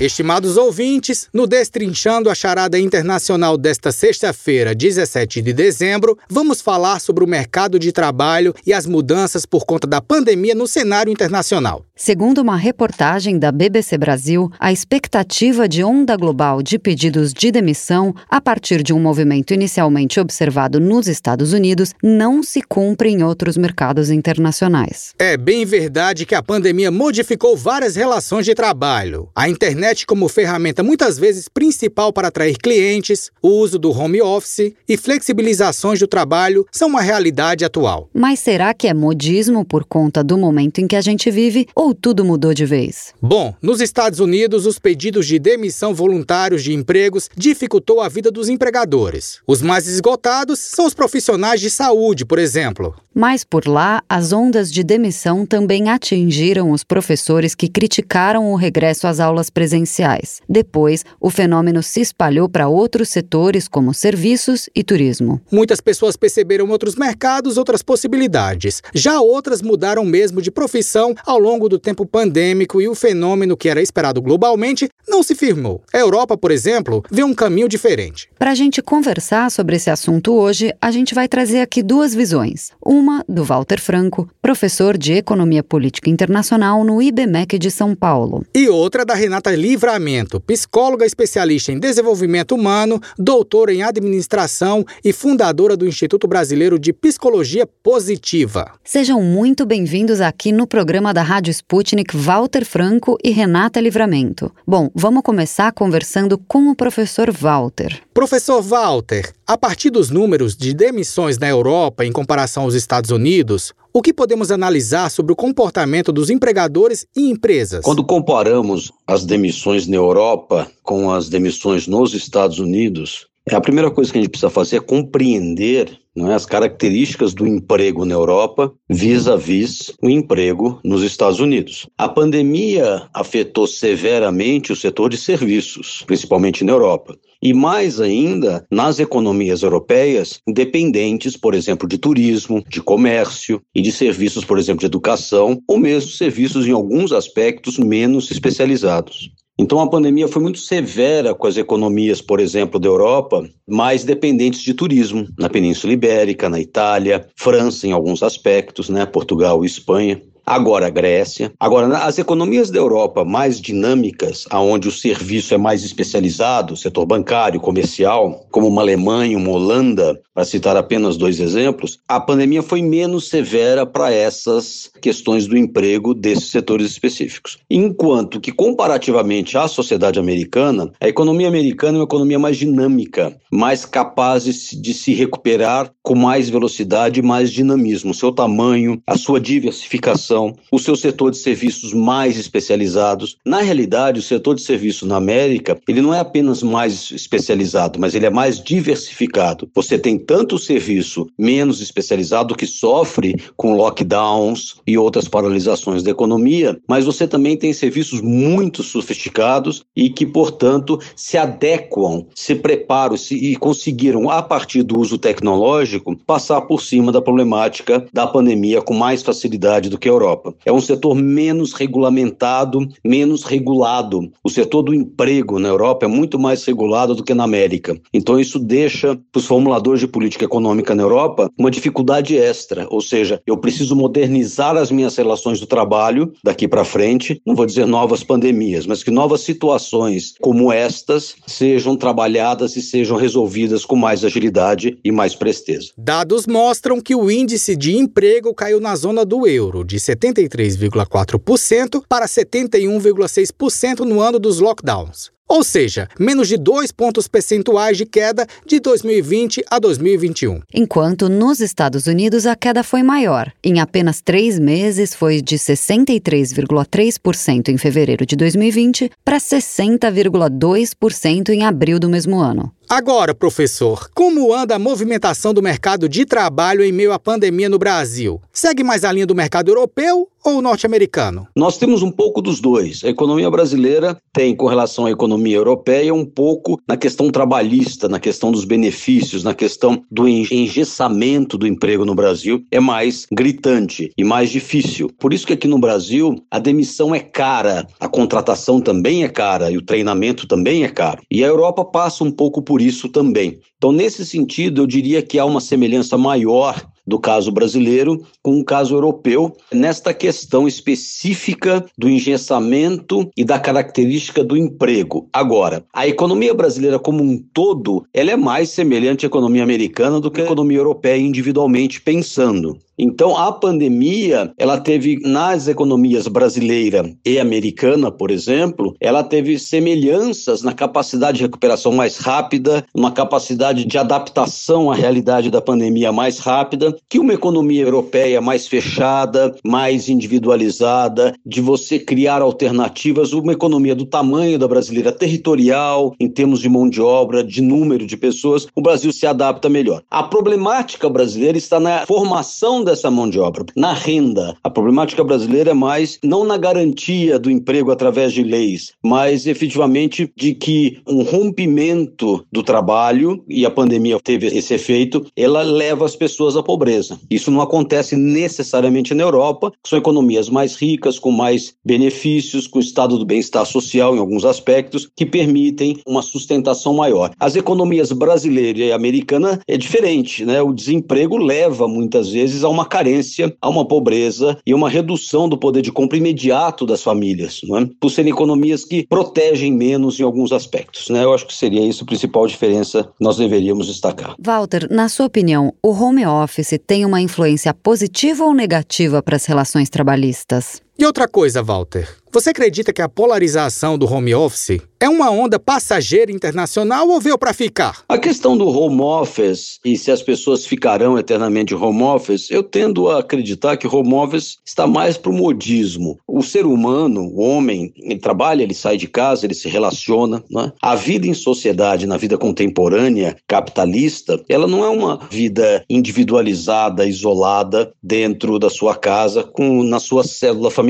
[SPEAKER 2] Estimados ouvintes, no Destrinchando a Charada Internacional desta sexta-feira, 17 de dezembro, vamos falar sobre o mercado de trabalho e as mudanças por conta da pandemia no cenário internacional.
[SPEAKER 1] Segundo uma reportagem da BBC Brasil, a expectativa de onda global de pedidos de demissão a partir de um movimento inicialmente observado nos Estados Unidos não se cumpre em outros mercados internacionais.
[SPEAKER 2] É bem verdade que a pandemia modificou várias relações de trabalho. A internet como ferramenta muitas vezes principal para atrair clientes, o uso do home office e flexibilizações do trabalho são uma realidade atual.
[SPEAKER 1] Mas será que é modismo por conta do momento em que a gente vive? Ou tudo mudou de vez?
[SPEAKER 2] Bom, nos Estados Unidos, os pedidos de demissão voluntários de empregos dificultou a vida dos empregadores. Os mais esgotados são os profissionais de saúde, por exemplo.
[SPEAKER 1] Mas por lá, as ondas de demissão também atingiram os professores que criticaram o regresso às aulas presenciais. Depois, o fenômeno se espalhou para outros setores, como serviços e turismo.
[SPEAKER 2] Muitas pessoas perceberam outros mercados, outras possibilidades. Já outras mudaram mesmo de profissão ao longo do do tempo pandêmico e o fenômeno que era esperado globalmente não se firmou. A Europa, por exemplo, vê um caminho diferente.
[SPEAKER 1] Para a gente conversar sobre esse assunto hoje, a gente vai trazer aqui duas visões. Uma do Walter Franco, professor de Economia Política Internacional no IBMEC de São Paulo.
[SPEAKER 2] E outra da Renata Livramento, psicóloga especialista em desenvolvimento humano, doutora em administração e fundadora do Instituto Brasileiro de Psicologia Positiva.
[SPEAKER 1] Sejam muito bem-vindos aqui no programa da Rádio Sputnik Walter Franco e Renata Livramento. Bom, vamos começar conversando com o professor Walter.
[SPEAKER 2] Professor Walter, a partir dos números de demissões na Europa em comparação aos Estados Unidos, o que podemos analisar sobre o comportamento dos empregadores e empresas?
[SPEAKER 8] Quando comparamos as demissões na Europa com as demissões nos Estados Unidos, a primeira coisa que a gente precisa fazer é compreender não é, as características do emprego na Europa vis-à-vis o emprego nos Estados Unidos. A pandemia afetou severamente o setor de serviços, principalmente na Europa. E mais ainda nas economias europeias dependentes, por exemplo, de turismo, de comércio e de serviços, por exemplo, de educação, ou mesmo serviços em alguns aspectos menos especializados. Então a pandemia foi muito severa com as economias, por exemplo, da Europa, mais dependentes de turismo, na Península Ibérica, na Itália, França em alguns aspectos, né, Portugal e Espanha agora a Grécia. Agora, as economias da Europa mais dinâmicas, aonde o serviço é mais especializado, setor bancário, comercial, como uma Alemanha, uma Holanda, para citar apenas dois exemplos, a pandemia foi menos severa para essas questões do emprego desses setores específicos. Enquanto que, comparativamente à sociedade americana, a economia americana é uma economia mais dinâmica, mais capaz de se recuperar com mais velocidade e mais dinamismo. Seu tamanho, a sua diversificação, o seu setor de serviços mais especializados. Na realidade, o setor de serviços na América, ele não é apenas mais especializado, mas ele é mais diversificado. Você tem tanto o serviço menos especializado que sofre com lockdowns e outras paralisações da economia, mas você também tem serviços muito sofisticados e que, portanto, se adequam, se preparam se, e conseguiram, a partir do uso tecnológico, passar por cima da problemática da pandemia com mais facilidade do que a Europa. É um setor menos regulamentado, menos regulado. O setor do emprego na Europa é muito mais regulado do que na América. Então, isso deixa para os formuladores de política econômica na Europa uma dificuldade extra, ou seja, eu preciso modernizar as minhas relações do trabalho daqui para frente, não vou dizer novas pandemias, mas que novas situações como estas sejam trabalhadas e sejam resolvidas com mais agilidade e mais presteza.
[SPEAKER 2] Dados mostram que o índice de emprego caiu na zona do euro de 73,4% para 71,6% no ano dos lockdowns. Ou seja, menos de dois pontos percentuais de queda de 2020 a 2021.
[SPEAKER 1] Enquanto nos Estados Unidos a queda foi maior. Em apenas três meses foi de 63,3% em fevereiro de 2020 para 60,2% em abril do mesmo ano.
[SPEAKER 2] Agora, professor, como anda a movimentação do mercado de trabalho em meio à pandemia no Brasil? Segue mais a linha do mercado europeu ou norte-americano?
[SPEAKER 8] Nós temos um pouco dos dois. A economia brasileira tem, com relação à economia europeia, um pouco na questão trabalhista, na questão dos benefícios, na questão do engessamento do emprego no Brasil, é mais gritante e mais difícil. Por isso que aqui no Brasil a demissão é cara, a contratação também é cara e o treinamento também é caro. E a Europa passa um pouco por isso também. Então, nesse sentido, eu diria que há uma semelhança maior do caso brasileiro com o caso europeu, nesta questão específica do engessamento e da característica do emprego. Agora, a economia brasileira como um todo, ela é mais semelhante à economia americana do que a economia europeia individualmente pensando. Então, a pandemia, ela teve nas economias brasileira e americana, por exemplo, ela teve semelhanças na capacidade de recuperação mais rápida, uma capacidade de adaptação à realidade da pandemia mais rápida, que uma economia europeia mais fechada, mais individualizada, de você criar alternativas, uma economia do tamanho da brasileira territorial, em termos de mão de obra, de número de pessoas, o Brasil se adapta melhor. A problemática brasileira está na formação dessa mão de obra, na renda. A problemática brasileira é mais não na garantia do emprego através de leis, mas efetivamente de que um rompimento do trabalho, e a pandemia teve esse efeito, ela leva as pessoas à pobreza. Isso não acontece necessariamente na Europa, que são economias mais ricas, com mais benefícios, com estado do bem-estar social em alguns aspectos, que permitem uma sustentação maior. As economias brasileira e americana é diferente, né? O desemprego leva muitas vezes a uma carência, a uma pobreza e uma redução do poder de compra imediato das famílias, não é? por serem economias que protegem menos em alguns aspectos. Né? Eu acho que seria isso a principal diferença que nós deveríamos destacar.
[SPEAKER 1] Walter, na sua opinião, o home office tem uma influência positiva ou negativa para as relações trabalhistas?
[SPEAKER 2] E outra coisa, Walter, você acredita que a polarização do home office é uma onda passageira internacional ou veio para ficar?
[SPEAKER 8] A questão do home office e se as pessoas ficarão eternamente home office, eu tendo a acreditar que home office está mais para o modismo. O ser humano, o homem, ele trabalha, ele sai de casa, ele se relaciona. Né? A vida em sociedade, na vida contemporânea, capitalista, ela não é uma vida individualizada, isolada dentro da sua casa, com na sua célula familiar.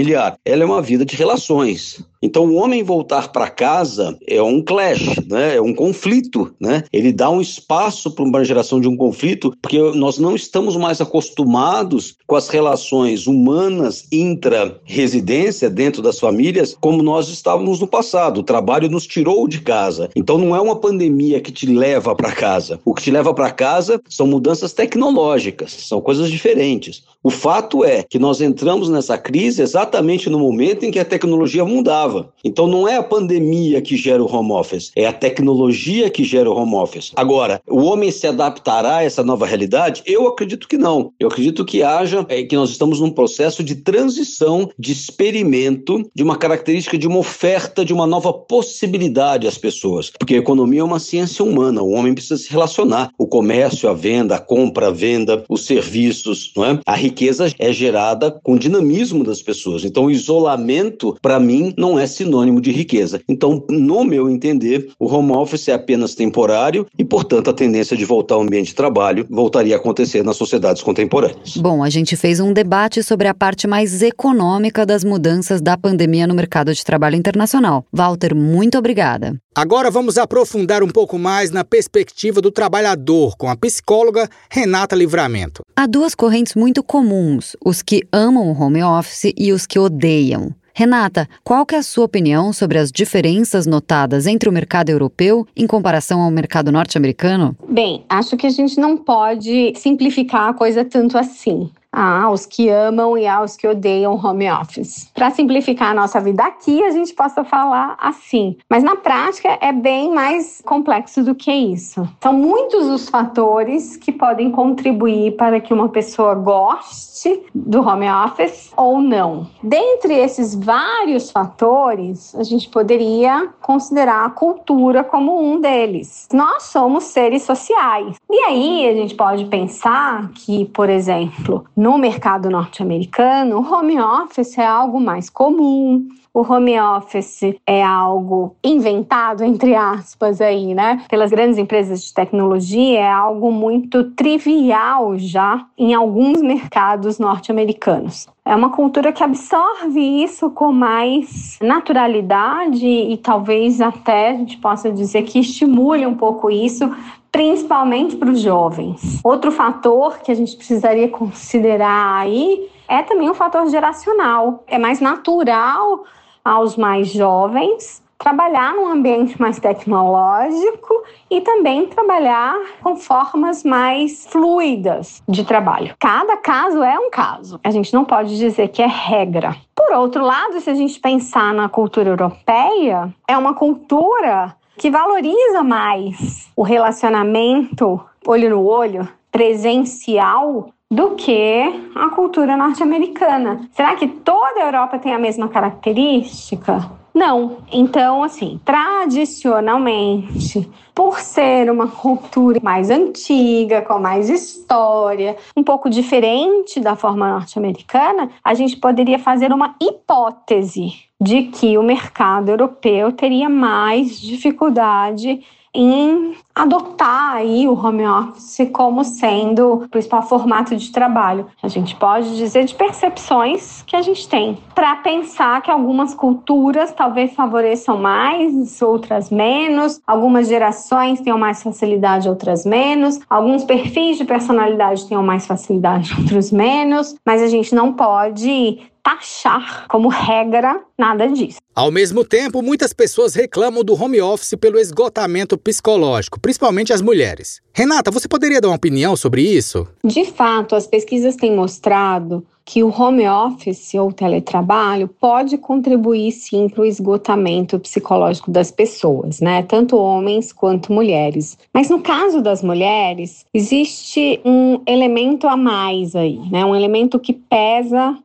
[SPEAKER 8] Ela é uma vida de relações. Então, o homem voltar para casa é um clash, né? é um conflito. Né? Ele dá um espaço para uma geração de um conflito, porque nós não estamos mais acostumados com as relações humanas intra-residência dentro das famílias como nós estávamos no passado. O trabalho nos tirou de casa. Então, não é uma pandemia que te leva para casa. O que te leva para casa são mudanças tecnológicas, são coisas diferentes. O fato é que nós entramos nessa crise exatamente no momento em que a tecnologia mudava. Então não é a pandemia que gera o home office, é a tecnologia que gera o home office. Agora, o homem se adaptará a essa nova realidade? Eu acredito que não. Eu acredito que haja, é, que nós estamos num processo de transição, de experimento, de uma característica de uma oferta, de uma nova possibilidade às pessoas. Porque a economia é uma ciência humana, o homem precisa se relacionar. O comércio, a venda, a compra, a venda, os serviços, não é? A riqueza é gerada com o dinamismo das pessoas. Então, o isolamento, para mim, não é sinônimo de riqueza. Então, no meu entender, o home office é apenas temporário e, portanto, a tendência de voltar ao ambiente de trabalho voltaria a acontecer nas sociedades contemporâneas.
[SPEAKER 1] Bom, a gente fez um debate sobre a parte mais econômica das mudanças da pandemia no mercado de trabalho internacional. Walter, muito obrigada.
[SPEAKER 2] Agora vamos aprofundar um pouco mais na perspectiva do trabalhador com a psicóloga Renata Livramento.
[SPEAKER 1] Há duas correntes muito comuns: os que amam o home office e os que odeiam. Renata, qual que é a sua opinião sobre as diferenças notadas entre o mercado europeu em comparação ao mercado norte-americano?
[SPEAKER 9] Bem, acho que a gente não pode simplificar a coisa tanto assim aos que amam e aos que odeiam home office. Para simplificar a nossa vida aqui, a gente possa falar assim, mas na prática é bem mais complexo do que isso. São muitos os fatores que podem contribuir para que uma pessoa goste do home office ou não. Dentre esses vários fatores, a gente poderia considerar a cultura como um deles. Nós somos seres sociais. E aí a gente pode pensar que, por exemplo, no mercado norte-americano, o home office é algo mais comum. O home office é algo inventado, entre aspas, aí, né? Pelas grandes empresas de tecnologia, é algo muito trivial já em alguns mercados norte-americanos. É uma cultura que absorve isso com mais naturalidade e talvez até a gente possa dizer que estimule um pouco isso principalmente para os jovens. Outro fator que a gente precisaria considerar aí é também o fator geracional. É mais natural aos mais jovens trabalhar num ambiente mais tecnológico e também trabalhar com formas mais fluidas de trabalho. Cada caso é um caso. A gente não pode dizer que é regra. Por outro lado, se a gente pensar na cultura europeia, é uma cultura que valoriza mais o relacionamento olho no olho, presencial, do que a cultura norte-americana. Será que toda a Europa tem a mesma característica? Não. Então, assim, tradicionalmente, por ser uma cultura mais antiga, com mais história, um pouco diferente da forma norte-americana, a gente poderia fazer uma hipótese de que o mercado europeu teria mais dificuldade em adotar aí o home office como sendo o principal formato de trabalho. A gente pode dizer de percepções que a gente tem. Para pensar que algumas culturas talvez favoreçam mais, outras menos, algumas gerações tenham mais facilidade, outras menos, alguns perfis de personalidade tenham mais facilidade, outros menos, mas a gente não pode taxar como regra nada disso.
[SPEAKER 2] Ao mesmo tempo, muitas pessoas reclamam do home office pelo esgotamento psicológico, principalmente as mulheres. Renata, você poderia dar uma opinião sobre isso?
[SPEAKER 9] De fato, as pesquisas têm mostrado que o home office ou teletrabalho pode contribuir sim para o esgotamento psicológico das pessoas, né? Tanto homens quanto mulheres. Mas no caso das mulheres, existe um elemento a mais aí, né? Um elemento que pesa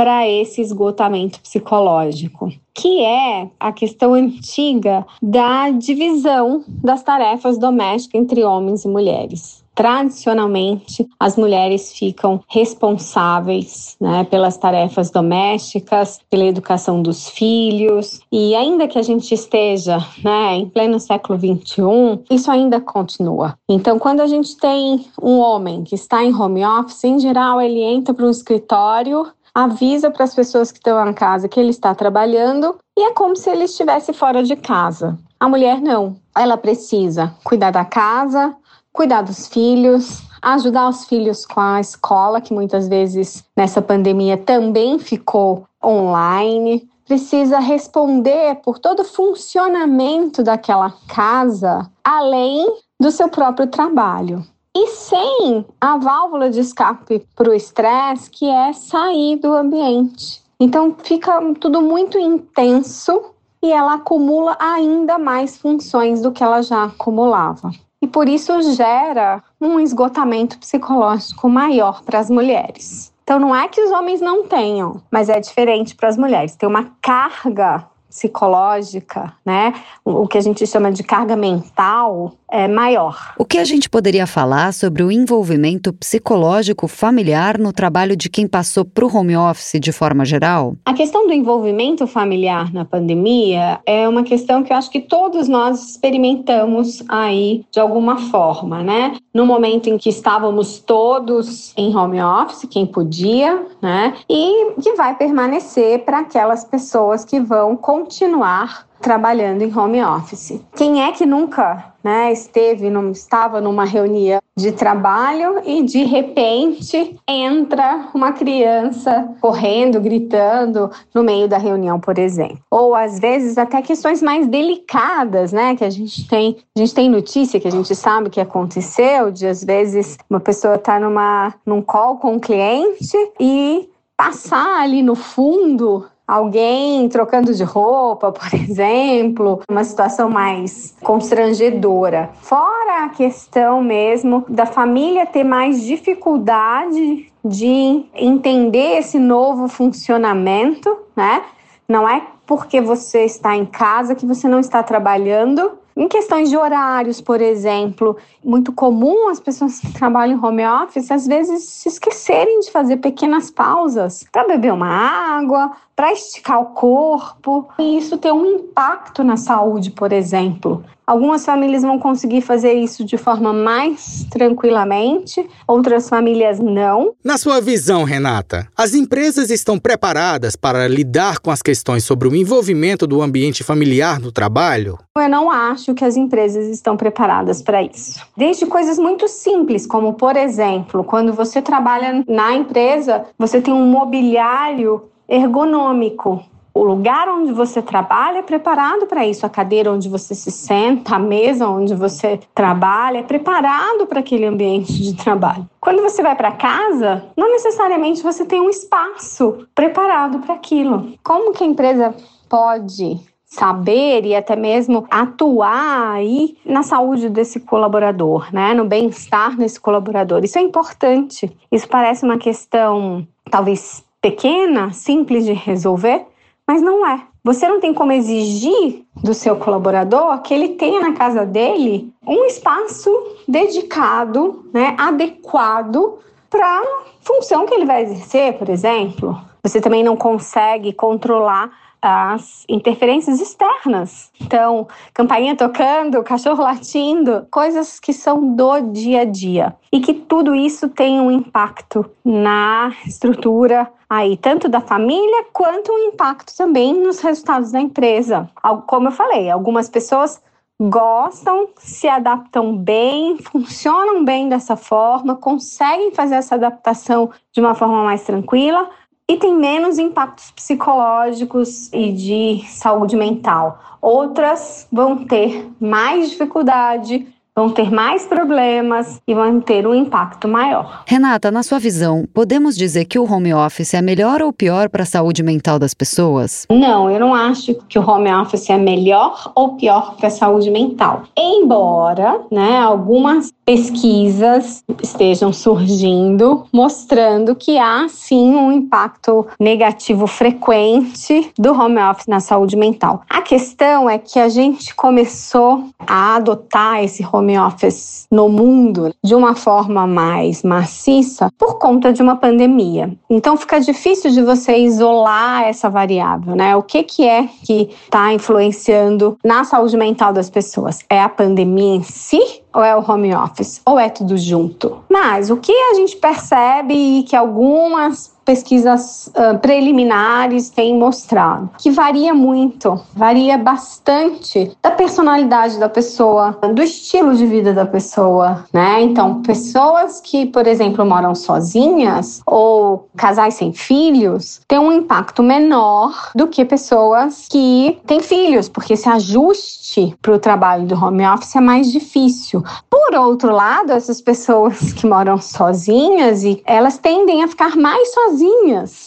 [SPEAKER 9] para esse esgotamento psicológico, que é a questão antiga da divisão das tarefas domésticas entre homens e mulheres. Tradicionalmente, as mulheres ficam responsáveis né, pelas tarefas domésticas, pela educação dos filhos, e ainda que a gente esteja né, em pleno século XXI, isso ainda continua. Então, quando a gente tem um homem que está em home office, em geral, ele entra para um escritório avisa para as pessoas que estão em casa que ele está trabalhando e é como se ele estivesse fora de casa. A mulher não. Ela precisa cuidar da casa, cuidar dos filhos, ajudar os filhos com a escola, que muitas vezes nessa pandemia também ficou online. Precisa responder por todo o funcionamento daquela casa, além do seu próprio trabalho. E sem a válvula de escape para o estresse, que é sair do ambiente. Então fica tudo muito intenso e ela acumula ainda mais funções do que ela já acumulava. E por isso gera um esgotamento psicológico maior para as mulheres. Então não é que os homens não tenham, mas é diferente para as mulheres. Tem uma carga psicológica, né? O que a gente chama de carga mental é maior.
[SPEAKER 1] O que a gente poderia falar sobre o envolvimento psicológico familiar no trabalho de quem passou para o home office de forma geral?
[SPEAKER 9] A questão do envolvimento familiar na pandemia é uma questão que eu acho que todos nós experimentamos aí de alguma forma, né? No momento em que estávamos todos em home office, quem podia, né? E que vai permanecer para aquelas pessoas que vão continuar trabalhando em home office. Quem é que nunca né, esteve, num, estava numa reunião de trabalho e de repente entra uma criança correndo, gritando no meio da reunião, por exemplo. Ou às vezes até questões mais delicadas, né, que a gente tem, a gente tem notícia que a gente sabe que aconteceu, de às vezes uma pessoa está numa num call com um cliente e passar ali no fundo alguém trocando de roupa, por exemplo, uma situação mais constrangedora. Fora a questão mesmo da família ter mais dificuldade de entender esse novo funcionamento, né? Não é porque você está em casa que você não está trabalhando em questões de horários, por exemplo, muito comum as pessoas que trabalham em home office às vezes se esquecerem de fazer pequenas pausas para beber uma água, para esticar o corpo, e isso tem um impacto na saúde, por exemplo. Algumas famílias vão conseguir fazer isso de forma mais tranquilamente, outras famílias não.
[SPEAKER 2] Na sua visão, Renata, as empresas estão preparadas para lidar com as questões sobre o envolvimento do ambiente familiar no trabalho?
[SPEAKER 9] Eu não acho que as empresas estão preparadas para isso. Desde coisas muito simples, como por exemplo, quando você trabalha na empresa, você tem um mobiliário ergonômico. O lugar onde você trabalha é preparado para isso. A cadeira onde você se senta, a mesa onde você trabalha é preparado para aquele ambiente de trabalho. Quando você vai para casa, não necessariamente você tem um espaço preparado para aquilo. Como que a empresa pode saber e até mesmo atuar aí na saúde desse colaborador, né, no bem-estar desse colaborador. Isso é importante. Isso parece uma questão talvez pequena, simples de resolver, mas não é. Você não tem como exigir do seu colaborador que ele tenha na casa dele um espaço dedicado, né, adequado para a função que ele vai exercer, por exemplo. Você também não consegue controlar as interferências externas. Então, campainha tocando, cachorro latindo, coisas que são do dia a dia. E que tudo isso tem um impacto na estrutura aí, tanto da família quanto um impacto também nos resultados da empresa. Como eu falei, algumas pessoas gostam, se adaptam bem, funcionam bem dessa forma, conseguem fazer essa adaptação de uma forma mais tranquila, e tem menos impactos psicológicos e de saúde mental. Outras vão ter mais dificuldade, vão ter mais problemas e vão ter um impacto maior.
[SPEAKER 1] Renata, na sua visão, podemos dizer que o home office é melhor ou pior para a saúde mental das pessoas?
[SPEAKER 9] Não, eu não acho que o home office é melhor ou pior para a saúde mental. Embora, né, algumas pesquisas estejam surgindo mostrando que há sim um impacto negativo frequente do home office na saúde mental. A questão é que a gente começou a adotar esse home office no mundo de uma forma mais maciça por conta de uma pandemia. Então fica difícil de você isolar essa variável, né? O que que é que está influenciando na saúde mental das pessoas? É a pandemia em si ou é o home office? Ou é tudo junto? Mas o que a gente percebe que algumas pesquisas uh, preliminares têm mostrado que varia muito, varia bastante da personalidade da pessoa, do estilo de vida da pessoa, né? Então, pessoas que, por exemplo, moram sozinhas ou casais sem filhos têm um impacto menor do que pessoas que têm filhos, porque esse ajuste para o trabalho do home office é mais difícil. Por outro lado, essas pessoas que moram sozinhas e elas tendem a ficar mais sozinhas.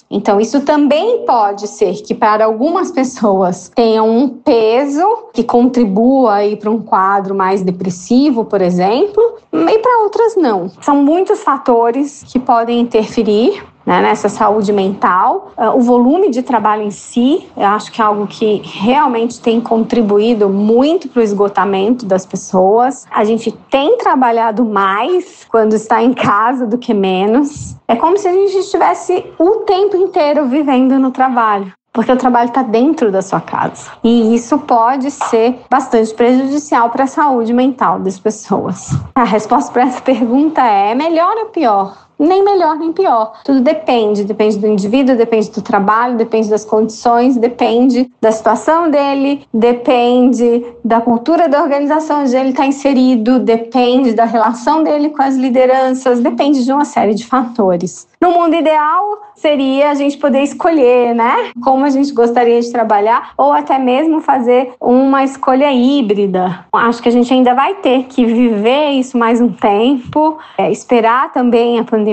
[SPEAKER 9] Então, isso também pode ser que para algumas pessoas tenha um peso que contribua aí para um quadro mais depressivo, por exemplo, e para outras não. São muitos fatores que podem interferir né, nessa saúde mental. Uh, o volume de trabalho em si, eu acho que é algo que realmente tem contribuído muito para o esgotamento das pessoas. A gente tem trabalhado mais quando está em casa do que menos. É como se a gente estivesse o tempo inteiro vivendo no trabalho porque o trabalho está dentro da sua casa. E isso pode ser bastante prejudicial para a saúde mental das pessoas. A resposta para essa pergunta é melhor ou pior? Nem melhor nem pior. Tudo depende, depende do indivíduo, depende do trabalho, depende das condições, depende da situação dele, depende da cultura da organização onde ele está inserido, depende da relação dele com as lideranças, depende de uma série de fatores. No mundo ideal, seria a gente poder escolher, né? Como a gente gostaria de trabalhar, ou até mesmo fazer uma escolha híbrida. Acho que a gente ainda vai ter que viver isso mais um tempo, é, esperar também a pandemia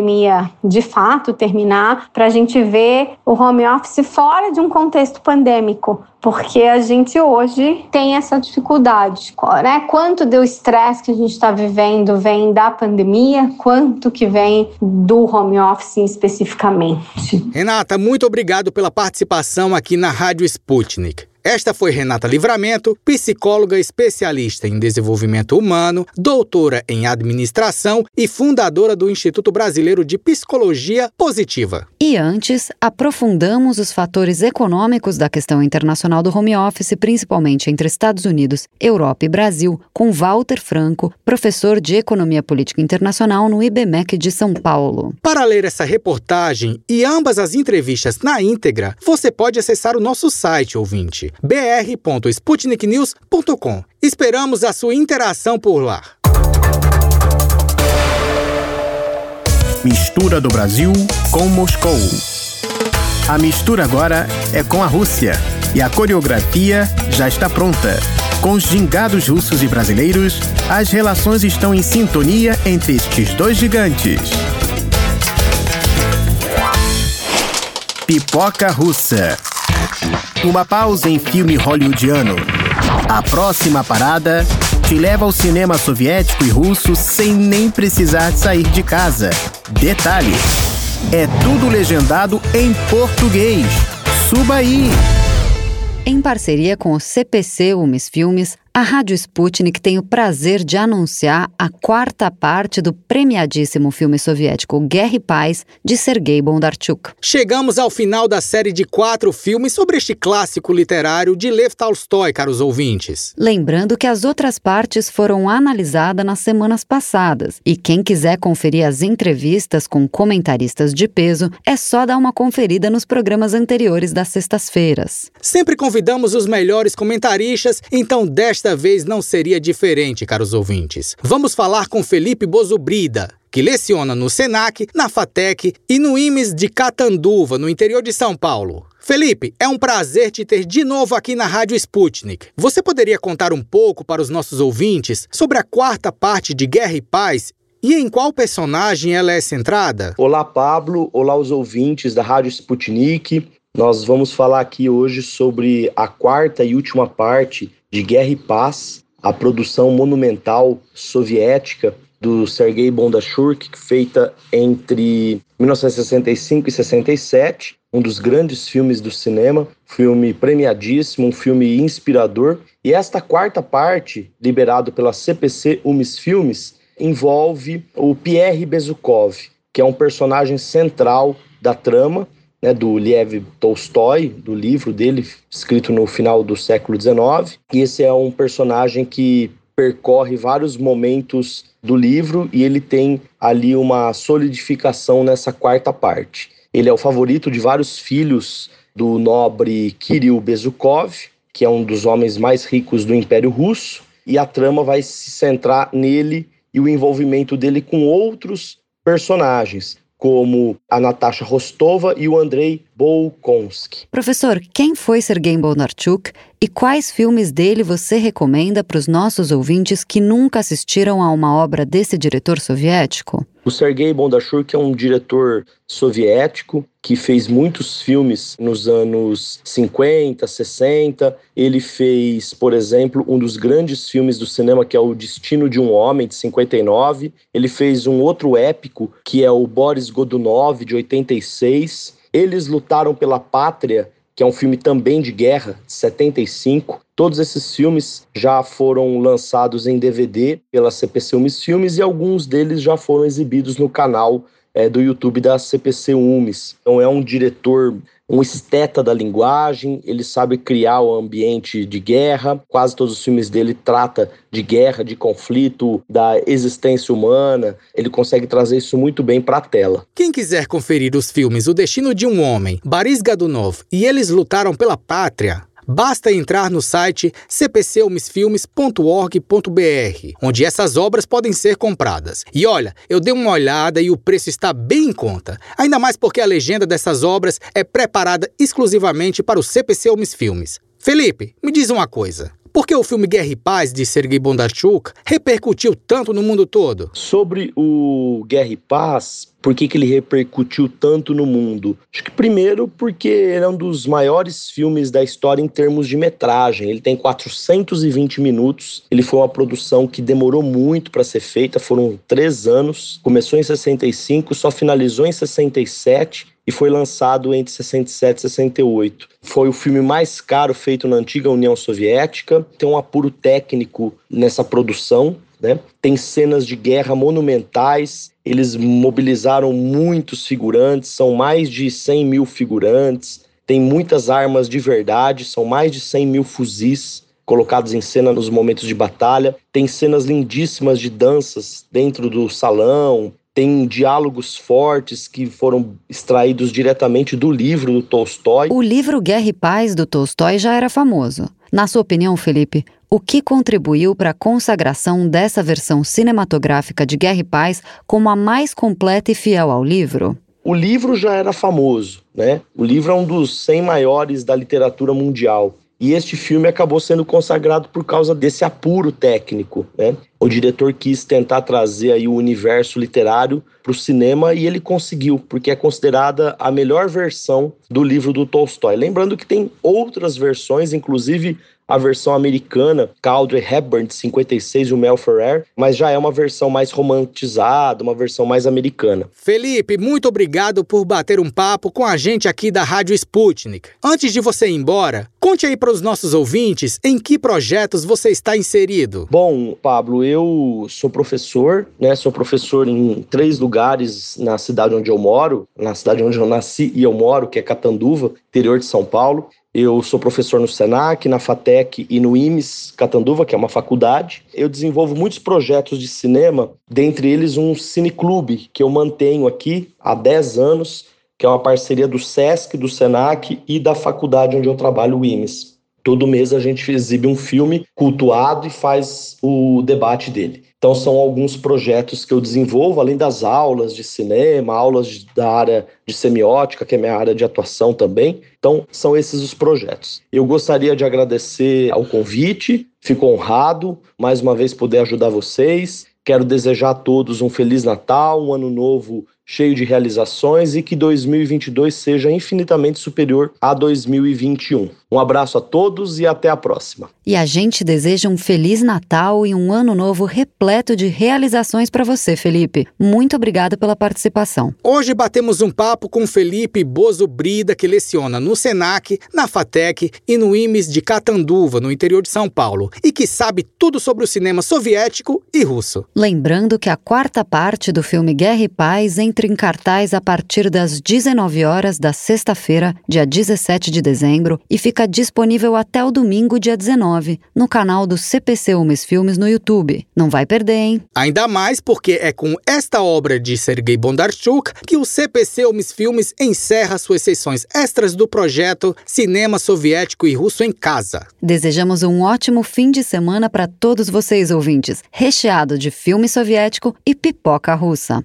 [SPEAKER 9] de fato terminar, para a gente ver o home office fora de um contexto pandêmico porque a gente hoje tem essa dificuldade, né? Quanto do estresse que a gente está vivendo vem da pandemia, quanto que vem do home office especificamente.
[SPEAKER 2] Renata, muito obrigado pela participação aqui na Rádio Sputnik. Esta foi Renata Livramento, psicóloga especialista em desenvolvimento humano, doutora em administração e fundadora do Instituto Brasileiro de Psicologia Positiva.
[SPEAKER 1] E antes, aprofundamos os fatores econômicos da questão internacional do home office, principalmente entre Estados Unidos, Europa e Brasil, com Walter Franco, professor de Economia Política Internacional no IBMEC de São Paulo.
[SPEAKER 2] Para ler essa reportagem e ambas as entrevistas na íntegra, você pode acessar o nosso site, ouvinte br.sputniknews.com. Esperamos a sua interação por lá.
[SPEAKER 3] Mistura do Brasil com Moscou. A mistura agora é com a Rússia e a coreografia já está pronta. Com os gingados russos e brasileiros, as relações estão em sintonia entre estes dois gigantes. Pipoca russa. Uma pausa em filme hollywoodiano. A próxima parada te leva ao cinema soviético e russo sem nem precisar sair de casa. Detalhe: é tudo legendado em português. Suba aí!
[SPEAKER 1] Em parceria com o CPC Umes Filmes, a Rádio Sputnik tem o prazer de anunciar a quarta parte do premiadíssimo filme soviético Guerra e Paz, de Sergei Bondarchuk.
[SPEAKER 2] Chegamos ao final da série de quatro filmes sobre este clássico literário de Lev Tolstói, caros ouvintes.
[SPEAKER 1] Lembrando que as outras partes foram analisadas nas semanas passadas, e quem quiser conferir as entrevistas com comentaristas de peso, é só dar uma conferida nos programas anteriores das sextas-feiras.
[SPEAKER 2] Sempre convidamos os melhores comentaristas, então desta Desta vez não seria diferente, caros ouvintes. Vamos falar com Felipe Bozubrida, que leciona no SENAC, na FATEC e no IMES de Catanduva, no interior de São Paulo. Felipe, é um prazer te ter de novo aqui na Rádio Sputnik. Você poderia contar um pouco para os nossos ouvintes sobre a quarta parte de Guerra e Paz e em qual personagem ela é centrada?
[SPEAKER 10] Olá, Pablo. Olá, os ouvintes da Rádio Sputnik. Nós vamos falar aqui hoje sobre a quarta e última parte de Guerra e Paz, a produção monumental soviética do Sergei Bondarchuk, feita entre 1965 e 67, um dos grandes filmes do cinema, filme premiadíssimo, um filme inspirador. E esta quarta parte, liberado pela CPC Umis Filmes, envolve o Pierre Bezukov, que é um personagem central da trama né, do Lev Tolstói, do livro dele, escrito no final do século XIX. E esse é um personagem que percorre vários momentos do livro e ele tem ali uma solidificação nessa quarta parte. Ele é o favorito de vários filhos do nobre Kirill Bezukov, que é um dos homens mais ricos do Império Russo, e a trama vai se centrar nele e o envolvimento dele com outros personagens, como a Natasha Rostova e o Andrei Bolkonsky.
[SPEAKER 1] Professor, quem foi Sergei Bondarchuk e quais filmes dele você recomenda para os nossos ouvintes que nunca assistiram a uma obra desse diretor soviético?
[SPEAKER 10] O Sergei Bondarchuk é um diretor soviético que fez muitos filmes nos anos 50, 60. Ele fez, por exemplo, um dos grandes filmes do cinema que é O Destino de um Homem, de 59. Ele fez um outro épico que é o Boris Godunov, de 86. Eles lutaram pela pátria que é um filme também de guerra, de 75. Todos esses filmes já foram lançados em DVD pela CPC Umes Filmes e alguns deles já foram exibidos no canal é, do YouTube da CPC Umes. Então é um diretor um esteta da linguagem, ele sabe criar o ambiente de guerra. Quase todos os filmes dele trata de guerra, de conflito, da existência humana. Ele consegue trazer isso muito bem para a tela.
[SPEAKER 2] Quem quiser conferir os filmes O Destino de um Homem, Boris Gadunov e Eles Lutaram pela Pátria, Basta entrar no site cpcumesfilmes.org.br, onde essas obras podem ser compradas. E olha, eu dei uma olhada e o preço está bem em conta. Ainda mais porque a legenda dessas obras é preparada exclusivamente para o CPC Umes Filmes. Felipe, me diz uma coisa. Por que o filme Guerra e Paz, de Sergei Bondarchuk, repercutiu tanto no mundo todo?
[SPEAKER 10] Sobre o Guerra e Paz, por que, que ele repercutiu tanto no mundo? Acho que primeiro porque ele é um dos maiores filmes da história em termos de metragem. Ele tem 420 minutos. Ele foi uma produção que demorou muito para ser feita, foram três anos. Começou em 65, só finalizou em 67 e foi lançado entre 67 e 68. Foi o filme mais caro feito na antiga União Soviética. Tem um apuro técnico nessa produção. Né? Tem cenas de guerra monumentais. Eles mobilizaram muitos figurantes, são mais de 100 mil figurantes. Tem muitas armas de verdade, são mais de 100 mil fuzis colocados em cena nos momentos de batalha. Tem cenas lindíssimas de danças dentro do salão, tem diálogos fortes que foram extraídos diretamente do livro do Tolstói.
[SPEAKER 1] O livro Guerra e Paz do Tolstói já era famoso. Na sua opinião, Felipe, o que contribuiu para a consagração dessa versão cinematográfica de Guerra e Paz como a mais completa e fiel ao livro?
[SPEAKER 10] O livro já era famoso, né? O livro é um dos 100 maiores da literatura mundial. E este filme acabou sendo consagrado por causa desse apuro técnico, né? O diretor quis tentar trazer aí o universo literário para o cinema e ele conseguiu, porque é considerada a melhor versão do livro do Tolstói. Lembrando que tem outras versões, inclusive a versão americana, com Audrey Hepburn, de 56, e o Mel Ferrer, mas já é uma versão mais romantizada, uma versão mais americana.
[SPEAKER 2] Felipe, muito obrigado por bater um papo com a gente aqui da Rádio Sputnik. Antes de você ir embora, conte aí para os nossos ouvintes em que projetos você está inserido.
[SPEAKER 10] Bom, Pablo, eu sou professor, né? Sou professor em três lugares na cidade onde eu moro, na cidade onde eu nasci e eu moro, que é Catanduva, interior de São Paulo. Eu sou professor no SENAC, na FATEC e no IMES Catanduva, que é uma faculdade. Eu desenvolvo muitos projetos de cinema, dentre eles um cineclube que eu mantenho aqui há 10 anos, que é uma parceria do SESC, do SENAC e da faculdade onde eu trabalho, o IMES. Todo mês a gente exibe um filme cultuado e faz o debate dele. Então, são alguns projetos que eu desenvolvo, além das aulas de cinema, aulas da área de semiótica, que é minha área de atuação também. Então, são esses os projetos. Eu gostaria de agradecer ao convite, fico honrado mais uma vez poder ajudar vocês. Quero desejar a todos um Feliz Natal, um Ano Novo cheio de realizações e que 2022 seja infinitamente superior a 2021. Um abraço a todos e até a próxima.
[SPEAKER 1] E a gente deseja um feliz Natal e um ano novo repleto de realizações para você, Felipe. Muito obrigada pela participação.
[SPEAKER 2] Hoje batemos um papo com Felipe Bozo Brida, que leciona no Senac, na Fatec e no IMES de Catanduva, no interior de São Paulo, e que sabe tudo sobre o cinema soviético e russo.
[SPEAKER 1] Lembrando que a quarta parte do filme Guerra e Paz entre em cartaz a partir das 19 horas da sexta-feira, dia 17 de dezembro, e fica disponível até o domingo, dia 19, no canal do CPC Umes Filmes no YouTube. Não vai perder, hein?
[SPEAKER 2] Ainda mais porque é com esta obra de Sergei Bondarchuk que o CPC Umes Filmes encerra suas sessões extras do projeto Cinema Soviético e Russo em Casa.
[SPEAKER 1] Desejamos um ótimo fim de semana para todos vocês, ouvintes, recheado de filme soviético e pipoca russa.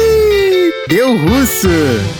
[SPEAKER 3] deu russo!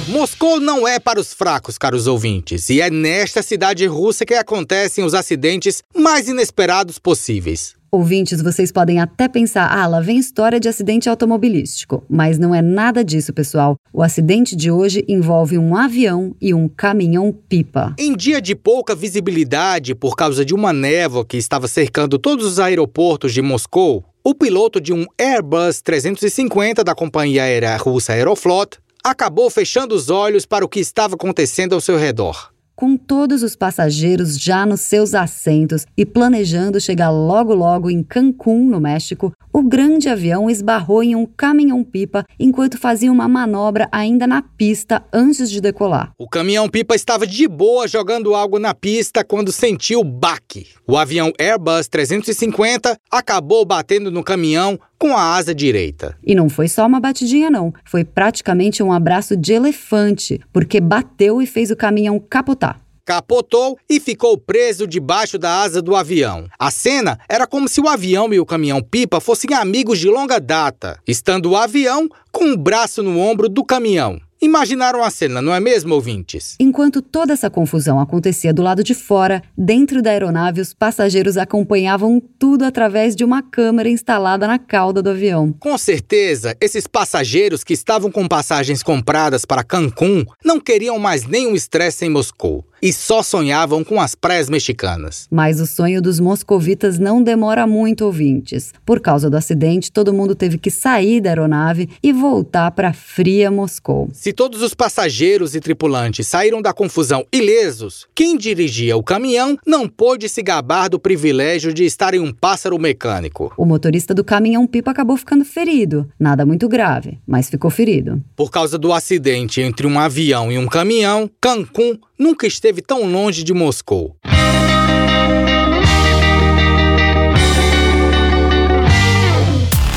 [SPEAKER 2] Moscou não é para os fracos, caros ouvintes, e é nesta cidade russa que acontecem os acidentes mais inesperados possíveis.
[SPEAKER 1] Ouvintes, vocês podem até pensar, ah, lá vem história de acidente automobilístico. Mas não é nada disso, pessoal. O acidente de hoje envolve um avião e um caminhão-pipa.
[SPEAKER 2] Em dia de pouca visibilidade por causa de uma névoa que estava cercando todos os aeroportos de Moscou, o piloto de um Airbus 350 da companhia aérea russa Aeroflot acabou fechando os olhos para o que estava acontecendo ao seu redor
[SPEAKER 1] com todos os passageiros já nos seus assentos e planejando chegar logo logo em Cancún, no México, o grande avião esbarrou em um caminhão-pipa enquanto fazia uma manobra ainda na pista antes de decolar.
[SPEAKER 2] O caminhão-pipa estava de boa jogando algo na pista quando sentiu o baque. O avião Airbus 350 acabou batendo no caminhão com a asa direita.
[SPEAKER 1] E não foi só uma batidinha, não. Foi praticamente um abraço de elefante, porque bateu e fez o caminhão capotar
[SPEAKER 2] capotou e ficou preso debaixo da asa do avião. A cena era como se o avião e o caminhão-pipa fossem amigos de longa data, estando o avião com o braço no ombro do caminhão. Imaginaram a cena, não é mesmo, ouvintes?
[SPEAKER 1] Enquanto toda essa confusão acontecia do lado de fora, dentro da aeronave, os passageiros acompanhavam tudo através de uma câmera instalada na cauda do avião.
[SPEAKER 2] Com certeza, esses passageiros que estavam com passagens compradas para Cancún não queriam mais nenhum estresse em Moscou e só sonhavam com as praias mexicanas.
[SPEAKER 1] Mas o sonho dos moscovitas não demora muito, ouvintes. Por causa do acidente, todo mundo teve que sair da aeronave e voltar para fria Moscou.
[SPEAKER 2] Se todos os passageiros e tripulantes saíram da confusão ilesos, quem dirigia o caminhão não pôde se gabar do privilégio de estar em um pássaro mecânico.
[SPEAKER 1] O motorista do caminhão-pipa acabou ficando ferido. Nada muito grave, mas ficou ferido.
[SPEAKER 2] Por causa do acidente entre um avião e um caminhão, Cancún nunca esteve tão longe de Moscou.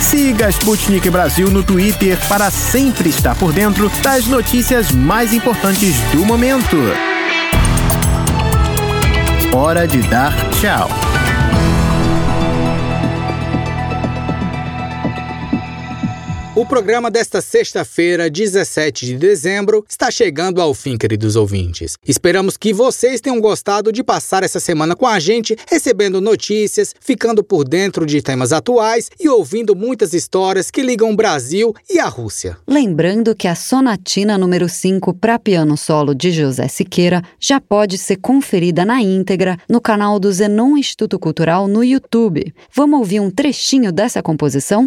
[SPEAKER 3] Siga Sputnik Brasil no Twitter para sempre estar por dentro das notícias mais importantes do momento. Hora de dar tchau.
[SPEAKER 2] O programa desta sexta-feira, 17 de dezembro, está chegando ao fim, queridos ouvintes. Esperamos que vocês tenham gostado de passar essa semana com a gente, recebendo notícias, ficando por dentro de temas atuais e ouvindo muitas histórias que ligam o Brasil e a Rússia.
[SPEAKER 1] Lembrando que a sonatina número 5 para piano solo de José Siqueira já pode ser conferida na íntegra no canal do Zenon Instituto Cultural no YouTube. Vamos ouvir um trechinho dessa composição?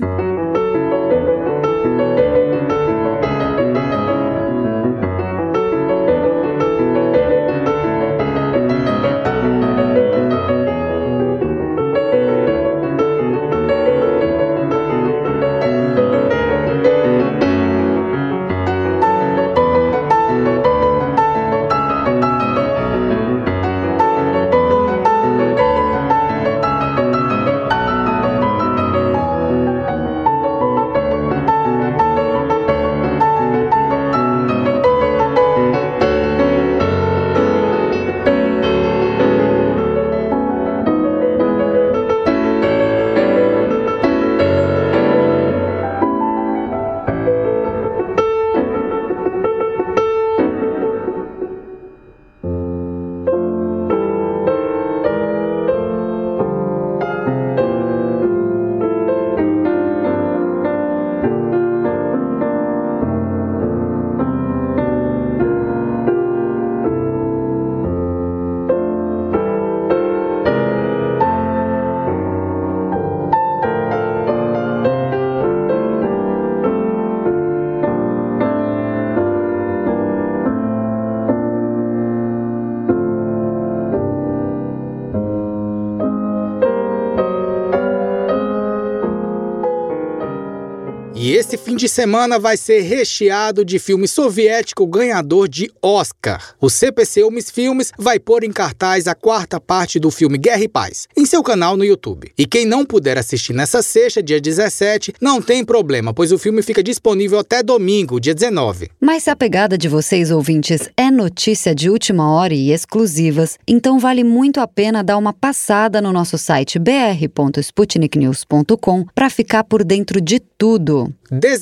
[SPEAKER 2] De semana vai ser recheado de filme soviético ganhador de Oscar. O CPC Umis Filmes vai pôr em cartaz a quarta parte do filme Guerra e Paz, em seu canal no YouTube. E quem não puder assistir nessa sexta, dia 17, não tem problema, pois o filme fica disponível até domingo, dia 19.
[SPEAKER 1] Mas se a pegada de vocês, ouvintes, é notícia de última hora e exclusivas, então vale muito a pena dar uma passada no nosso site br.sputniknews.com para ficar por dentro de tudo.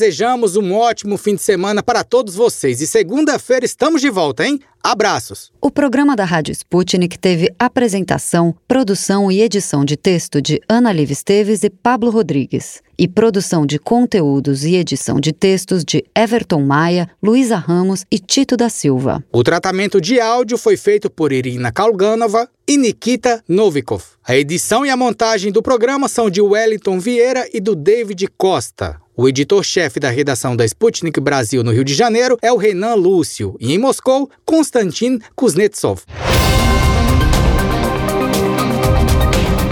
[SPEAKER 2] Desejamos um ótimo fim de semana para todos vocês e segunda-feira estamos de volta, hein? Abraços!
[SPEAKER 1] O programa da Rádio Sputnik teve apresentação, produção e edição de texto de Ana Liv Esteves e Pablo Rodrigues, e produção de conteúdos e edição de textos de Everton Maia, Luísa Ramos e Tito da Silva.
[SPEAKER 2] O tratamento de áudio foi feito por Irina Kalganova e Nikita Novikov. A edição e a montagem do programa são de Wellington Vieira e do David Costa. O editor-chefe da redação da Sputnik Brasil no Rio de Janeiro é o Renan Lúcio e em Moscou, Konstantin Kuznetsov.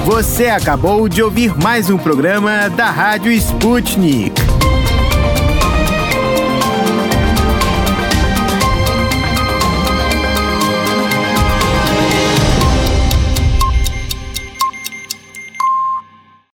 [SPEAKER 3] Você acabou de ouvir mais um programa da Rádio Sputnik.